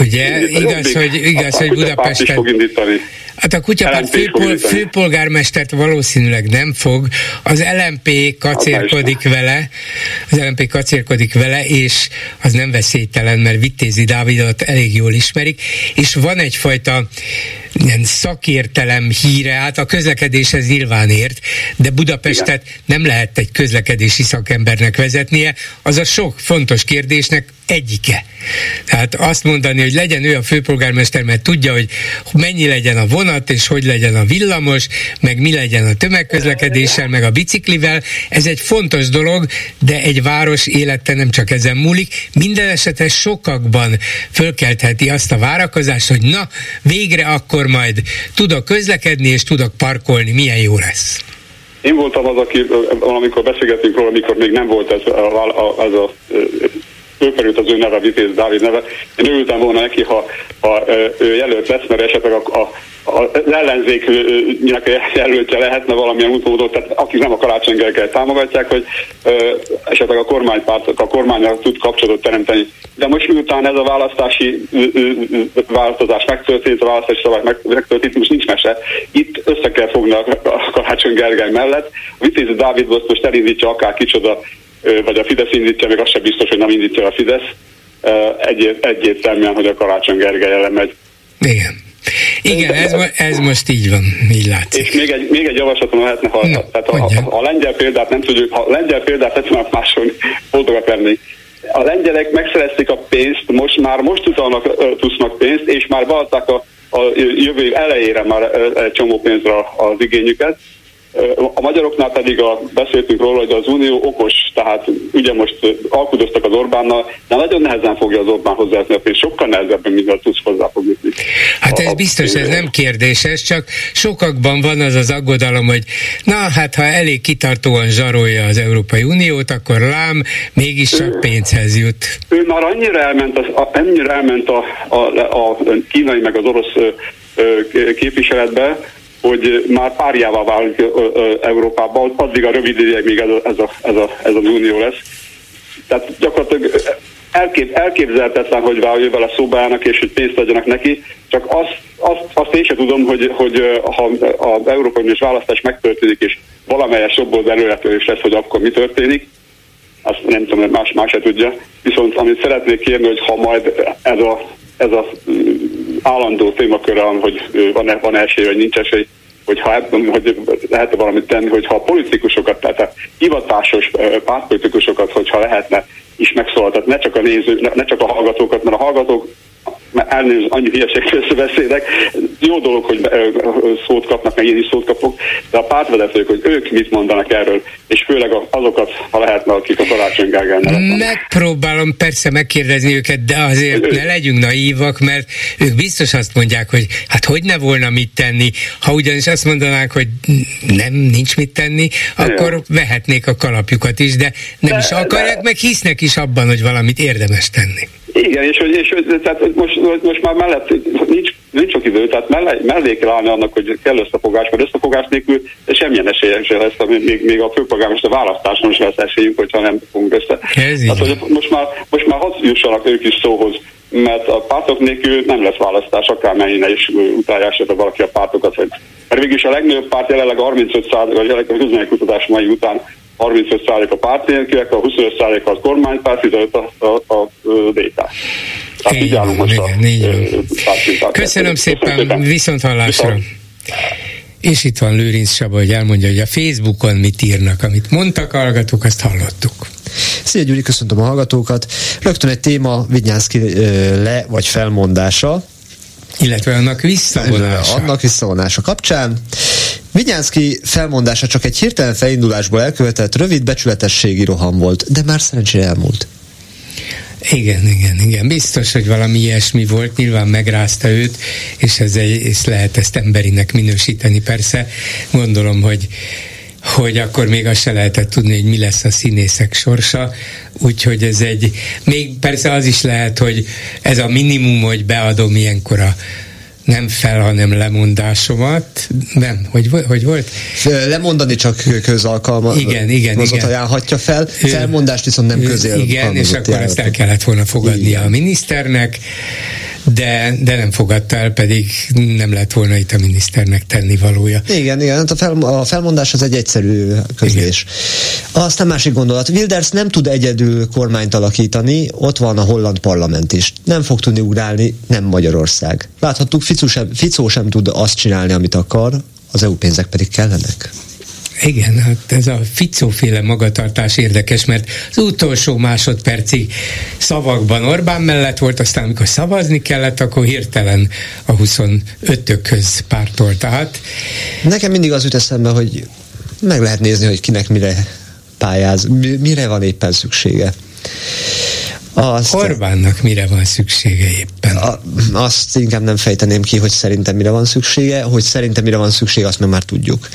ugye? Igaz, hogy, igaz, hogy Budapesten... fog indítani. Hát a kutyapárt főpol, főpolgármestert valószínűleg nem fog, az LMP kacérkodik vele, az LMP kacérkodik vele, és az nem veszélytelen, mert Vittézi Dávidot elég jól ismerik, és van egyfajta ilyen szakértelem híre, hát a közlekedéshez nyilván ért, de Budapestet Igen. nem lehet egy közlekedési szakembernek vezetnie, az a sok fontos kérdésnek egyike. Tehát azt mondani, hogy legyen ő a főpolgármester, mert tudja, hogy mennyi legyen a vonat, és hogy legyen a villamos, meg mi legyen a tömegközlekedéssel, meg a biciklivel, ez egy fontos dolog, de egy város élete nem csak ezen múlik. Minden esetre sokakban fölkeltheti azt a várakozást, hogy na, végre akkor majd tudok közlekedni, és tudok parkolni, milyen jó lesz. Én voltam az, aki, amikor beszélgettünk róla, amikor még nem volt ez a, a, az a fölkerült az ő neve, Vitéz Dávid neve. Én örültem volna neki, ha, ha ő jelölt lesz, mert esetleg a, a az ellenzéknek jelöltje lehetne valamilyen utódó, tehát akik nem a Karácsony támogatják, hogy ö, esetleg a kormánypártok, a kormányra tud kapcsolatot teremteni. De most miután ez a választási ö, ö, változás megtörtént, a választási szabály megtörtént, most nincs mese. Itt össze kell fogni a, a Karácsony mellett. A Vitézi Dávid most elindítja akár kicsoda vagy a Fidesz indítja, még az sem biztos, hogy nem indítja a Fidesz. Egy, egyértelműen, hogy a Karácsony Gergely ellen megy. Igen. Igen, ez, ez most így van, így látszik. És még egy, még egy javaslatom lehetne, ha, no, tehát a, a, a, lengyel példát nem tudjuk, ha a lengyel példát nem tudnak másolni, boldogat lenni. A lengyelek megszerezték a pénzt, most már most utalnak tusznak pénzt, és már beadták a, a jövő év elejére már egy csomó pénzre az igényüket, a magyaroknál pedig a, beszéltünk róla, hogy az Unió okos, tehát ugye most alkudoztak az Orbánnal, de nagyon nehezen fogja az Orbán a pénzt, sokkal nehezebben, mint a tudsz hozzá fog jutni. Hát ez a, biztos, ez nem kérdéses, csak sokakban van az az aggodalom, hogy na hát ha elég kitartóan zsarolja az Európai Uniót, akkor lám, mégis csak pénzhez jut. Ő már annyira elment, az, a, annyira elment a, a, a kínai meg az orosz képviseletbe, hogy már párjává válik Európában, addig a rövid ideig még ez, a, ez, a, ez, a, ez az unió lesz. Tehát gyakorlatilag elkép, elképzelhetetlen, hogy vele szóba állnak, és hogy pénzt adjanak neki, csak azt, azt, azt én sem tudom, hogy, hogy ha az Európai Uniós választás megtörténik, és valamelyes jobbold előretörés lesz, hogy akkor mi történik, azt nem tudom, más, más se tudja. Viszont amit szeretnék kérni, hogy ha majd ez a, ez a állandó témakör, hogy van-e, van esély, vagy nincs esély, hogyha hogy lehet valamit tenni, hogyha a politikusokat, tehát a hivatásos pártpolitikusokat, hogyha lehetne is megszólaltatni, ne csak a néző, ne csak a hallgatókat, mert a hallgatók elnézést, annyi hülyeségről beszélek. Jó dolog, hogy szót kapnak, meg én is szót kapok, de a pártvezetők, hogy ők mit mondanak erről, és főleg azokat, ha lehetne, akik a Karácsony Gergely Megpróbálom persze megkérdezni őket, de azért ne legyünk naívak, mert ők biztos azt mondják, hogy hát hogy ne volna mit tenni. Ha ugyanis azt mondanák, hogy nem, nincs mit tenni, akkor ja. vehetnék a kalapjukat is, de nem de, is akarják, de... meg hisznek is abban, hogy valamit érdemes tenni. Igen, és, és, és tehát most, most már mellett nincs, nincs sok idő, tehát mellé, mellé kell állni annak, hogy kell összefogás, mert összefogás nélkül semmilyen esélyek se lesz, még, még a főpolgármester választáson is lesz esélyünk, hogyha nem fogunk össze. Tehát, hogy most már, most már hadd jussanak ők is szóhoz, mert a pártok nélkül nem lesz választás, akármennyire is utálják se valaki a pártokat. Mert végülis a legnagyobb párt jelenleg 35 vagy a közménykutatás mai után 35% a pártélkűek, a 25% az kormánypárt, 15 a, a, a, a DK. Tehát így állunk most igen, a, a Köszönöm szépen, szépen. viszont hallásra. És itt van Lőrinc Saba, hogy elmondja, hogy a Facebookon mit írnak, amit mondtak hallgatók, azt hallottuk. Szia Gyuri, köszöntöm a hallgatókat. Rögtön egy téma Vignyánszki le vagy felmondása. Illetve annak visszavonása. Annak visszavonása kapcsán. Vigyánszki felmondása csak egy hirtelen felindulásból elkövetett rövid becsületességi roham volt, de már szerencsére elmúlt. Igen, igen, igen. Biztos, hogy valami ilyesmi volt, nyilván megrázta őt, és ez, egy, és lehet ezt emberinek minősíteni. Persze gondolom, hogy hogy akkor még azt se lehetett tudni, hogy mi lesz a színészek sorsa, úgyhogy ez egy, még persze az is lehet, hogy ez a minimum, hogy beadom ilyenkor a nem fel, hanem lemondásomat. Nem, hogy, hogy volt? Lemondani csak közalkalma. Igen, igen, igen. ajánlhatja fel, felmondást viszont nem közél. Igen, és akkor ezt el kellett volna fogadnia igen. a miniszternek de, de nem fogadta el, pedig nem lett volna itt a miniszternek tenni valója. Igen, igen, hát a, fel, a felmondás az egy egyszerű közlés. Igen. Aztán másik gondolat, Wilders nem tud egyedül kormányt alakítani, ott van a holland parlament is. Nem fog tudni ugrálni, nem Magyarország. Láthattuk, Ficó sem, Ficó sem tud azt csinálni, amit akar, az EU pénzek pedig kellenek. Igen, hát ez a ficóféle magatartás érdekes, mert az utolsó másodpercig szavakban Orbán mellett volt, aztán amikor szavazni kellett, akkor hirtelen a 25-ökhöz pártolt. Tehát... Nekem mindig az jut eszembe, hogy meg lehet nézni, hogy kinek mire pályáz, mire van éppen szüksége. Azt, Orbánnak mire van szüksége éppen? A, azt inkább nem fejteném ki, hogy szerintem mire van szüksége, hogy szerintem mire van szüksége, azt meg már tudjuk.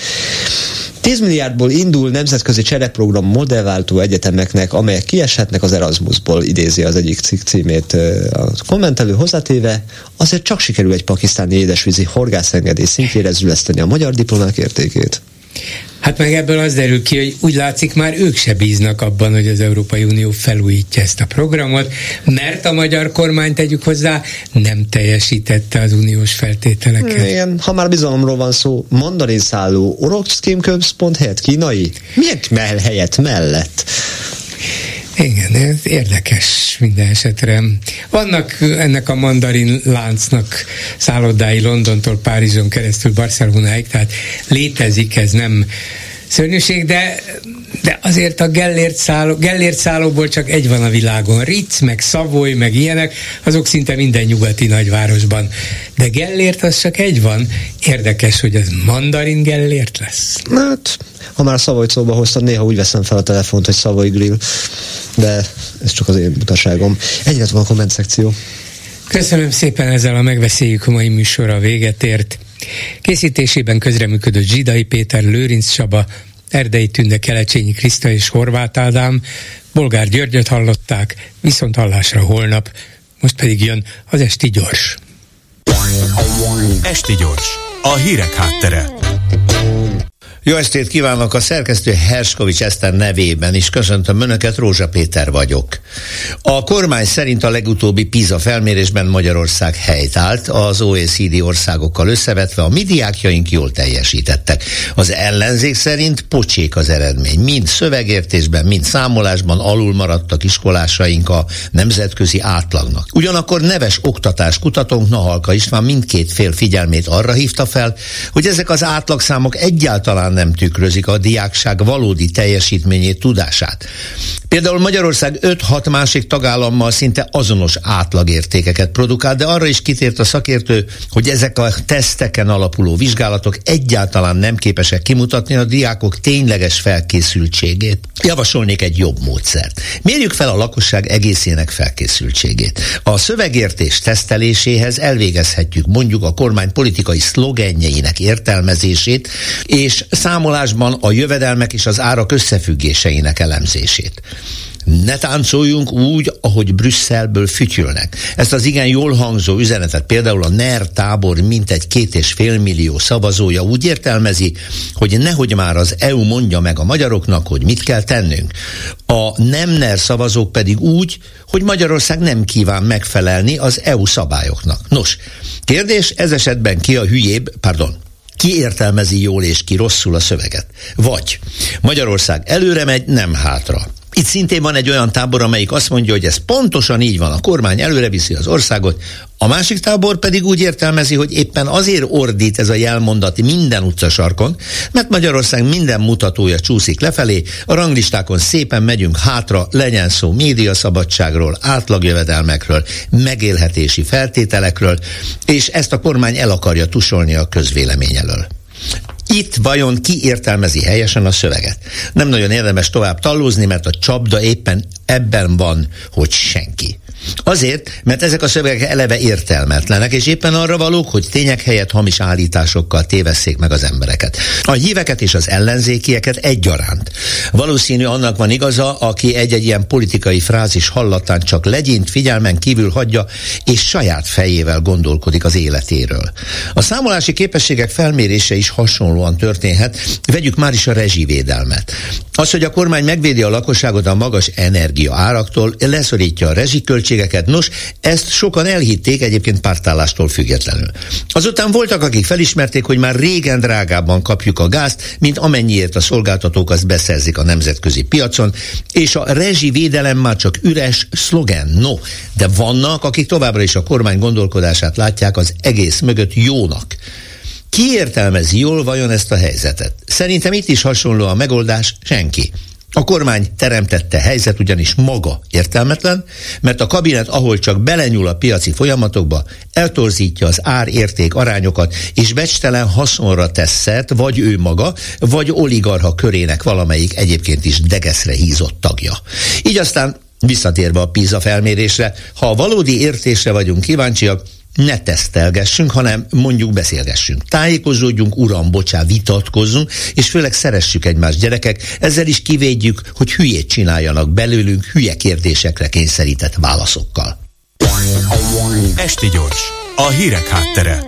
10 milliárdból indul nemzetközi csereprogram modellváltó egyetemeknek, amelyek kieshetnek az Erasmusból, idézi az egyik cikk címét a kommentelő hozzátéve, azért csak sikerül egy pakisztáni édesvízi horgászengedély szintjére züleszteni a magyar diplomák értékét. Hát meg ebből az derül ki, hogy úgy látszik már ők se bíznak abban, hogy az Európai Unió felújítja ezt a programot, mert a magyar kormány, tegyük hozzá, nem teljesítette az uniós feltételeket. Igen, ha már bizalomról van szó, mandarin szálló oroszkém központ helyett kínai? Milyen mell helyett mellett? Igen, ez érdekes minden esetre. Vannak ennek a mandarin láncnak szállodái Londontól Párizson keresztül Barcelonáig, tehát létezik, ez nem szörnyűség, de, de azért a Gellért, szálló, Gellért szállóból csak egy van a világon. Ritz, meg Szavoy, meg ilyenek, azok szinte minden nyugati nagyvárosban. De Gellért az csak egy van. Érdekes, hogy ez mandarin Gellért lesz. Hát, ha már Szavoy szóba hoztad, néha úgy veszem fel a telefont, hogy Szavoy Grill. De ez csak az én butaságom. Egyre van a komment szekció. Köszönöm szépen ezzel a megbeszéljük a mai műsorra véget ért. Készítésében közreműködött Zsidai Péter, Lőrinc Csaba, Erdei Tünde, Kelecsényi Kriszta és Horváth Ádám, Bolgár Györgyöt hallották, viszont hallásra holnap, most pedig jön az Esti Gyors. Esti Gyors, a hírek háttere. Jó estét kívánok a szerkesztő Herskovics Eszter nevében is. Köszöntöm Önöket, Rózsa Péter vagyok. A kormány szerint a legutóbbi PISA felmérésben Magyarország helyt állt, az OECD országokkal összevetve a mi diákjaink jól teljesítettek. Az ellenzék szerint pocsék az eredmény. Mind szövegértésben, mind számolásban alul maradtak iskolásaink a nemzetközi átlagnak. Ugyanakkor neves oktatás kutatónk Nahalka István mindkét fél figyelmét arra hívta fel, hogy ezek az átlagszámok egyáltalán nem tükrözik a diákság valódi teljesítményét, tudását. Például Magyarország 5-6 másik tagállammal szinte azonos átlagértékeket produkál, de arra is kitért a szakértő, hogy ezek a teszteken alapuló vizsgálatok egyáltalán nem képesek kimutatni a diákok tényleges felkészültségét. Javasolnék egy jobb módszert. Mérjük fel a lakosság egészének felkészültségét. A szövegértés teszteléséhez elvégezhetjük mondjuk a kormány politikai szlogenjeinek értelmezését, és számolásban a jövedelmek és az árak összefüggéseinek elemzését. Ne táncoljunk úgy, ahogy Brüsszelből fütyülnek. Ezt az igen jól hangzó üzenetet például a NER tábor mintegy két és fél millió szavazója úgy értelmezi, hogy nehogy már az EU mondja meg a magyaroknak, hogy mit kell tennünk. A nem NER szavazók pedig úgy, hogy Magyarország nem kíván megfelelni az EU szabályoknak. Nos, kérdés ez esetben ki a hülyébb, pardon, ki értelmezi jól és ki rosszul a szöveget. Vagy Magyarország előre megy, nem hátra. Itt szintén van egy olyan tábor, amelyik azt mondja, hogy ez pontosan így van, a kormány előre viszi az országot, a másik tábor pedig úgy értelmezi, hogy éppen azért ordít ez a jelmondati minden utcasarkon, mert Magyarország minden mutatója csúszik lefelé, a ranglistákon szépen megyünk hátra, legyen szó médiaszabadságról, átlagjövedelmekről, megélhetési feltételekről, és ezt a kormány el akarja tusolni a közvélemény elől. Itt vajon ki értelmezi helyesen a szöveget? Nem nagyon érdemes tovább tallózni, mert a csapda éppen ebben van, hogy senki. Azért, mert ezek a szövegek eleve értelmetlenek, és éppen arra valók, hogy tények helyett hamis állításokkal tévesszék meg az embereket. A híveket és az ellenzékieket egyaránt. Valószínű annak van igaza, aki egy-egy ilyen politikai frázis hallatán csak legyint figyelmen kívül hagyja, és saját fejével gondolkodik az életéről. A számolási képességek felmérése is hasonlóan történhet. Vegyük már is a rezsivédelmet. Az, hogy a kormány megvédi a lakosságot a magas energia áraktól, leszorítja a rezsiköltséget, költségeket. Nos, ezt sokan elhitték egyébként pártállástól függetlenül. Azután voltak, akik felismerték, hogy már régen drágábban kapjuk a gázt, mint amennyiért a szolgáltatók azt beszerzik a nemzetközi piacon, és a rezsivédelem már csak üres szlogen. No, de vannak, akik továbbra is a kormány gondolkodását látják az egész mögött jónak. Ki értelmezi jól vajon ezt a helyzetet? Szerintem itt is hasonló a megoldás, senki. A kormány teremtette helyzet ugyanis maga értelmetlen, mert a kabinet, ahol csak belenyúl a piaci folyamatokba, eltorzítja az ár-érték arányokat, és becstelen haszonra tesz szert, vagy ő maga, vagy oligarha körének valamelyik egyébként is degeszre hízott tagja. Így aztán Visszatérve a PISA felmérésre, ha a valódi értésre vagyunk kíváncsiak, ne tesztelgessünk, hanem mondjuk beszélgessünk. Tájékozódjunk, uram, bocsá, vitatkozzunk, és főleg szeressük egymást gyerekek, ezzel is kivédjük, hogy hülyét csináljanak belőlünk hülye kérdésekre kényszerített válaszokkal. Esti gyors, a hírek háttere.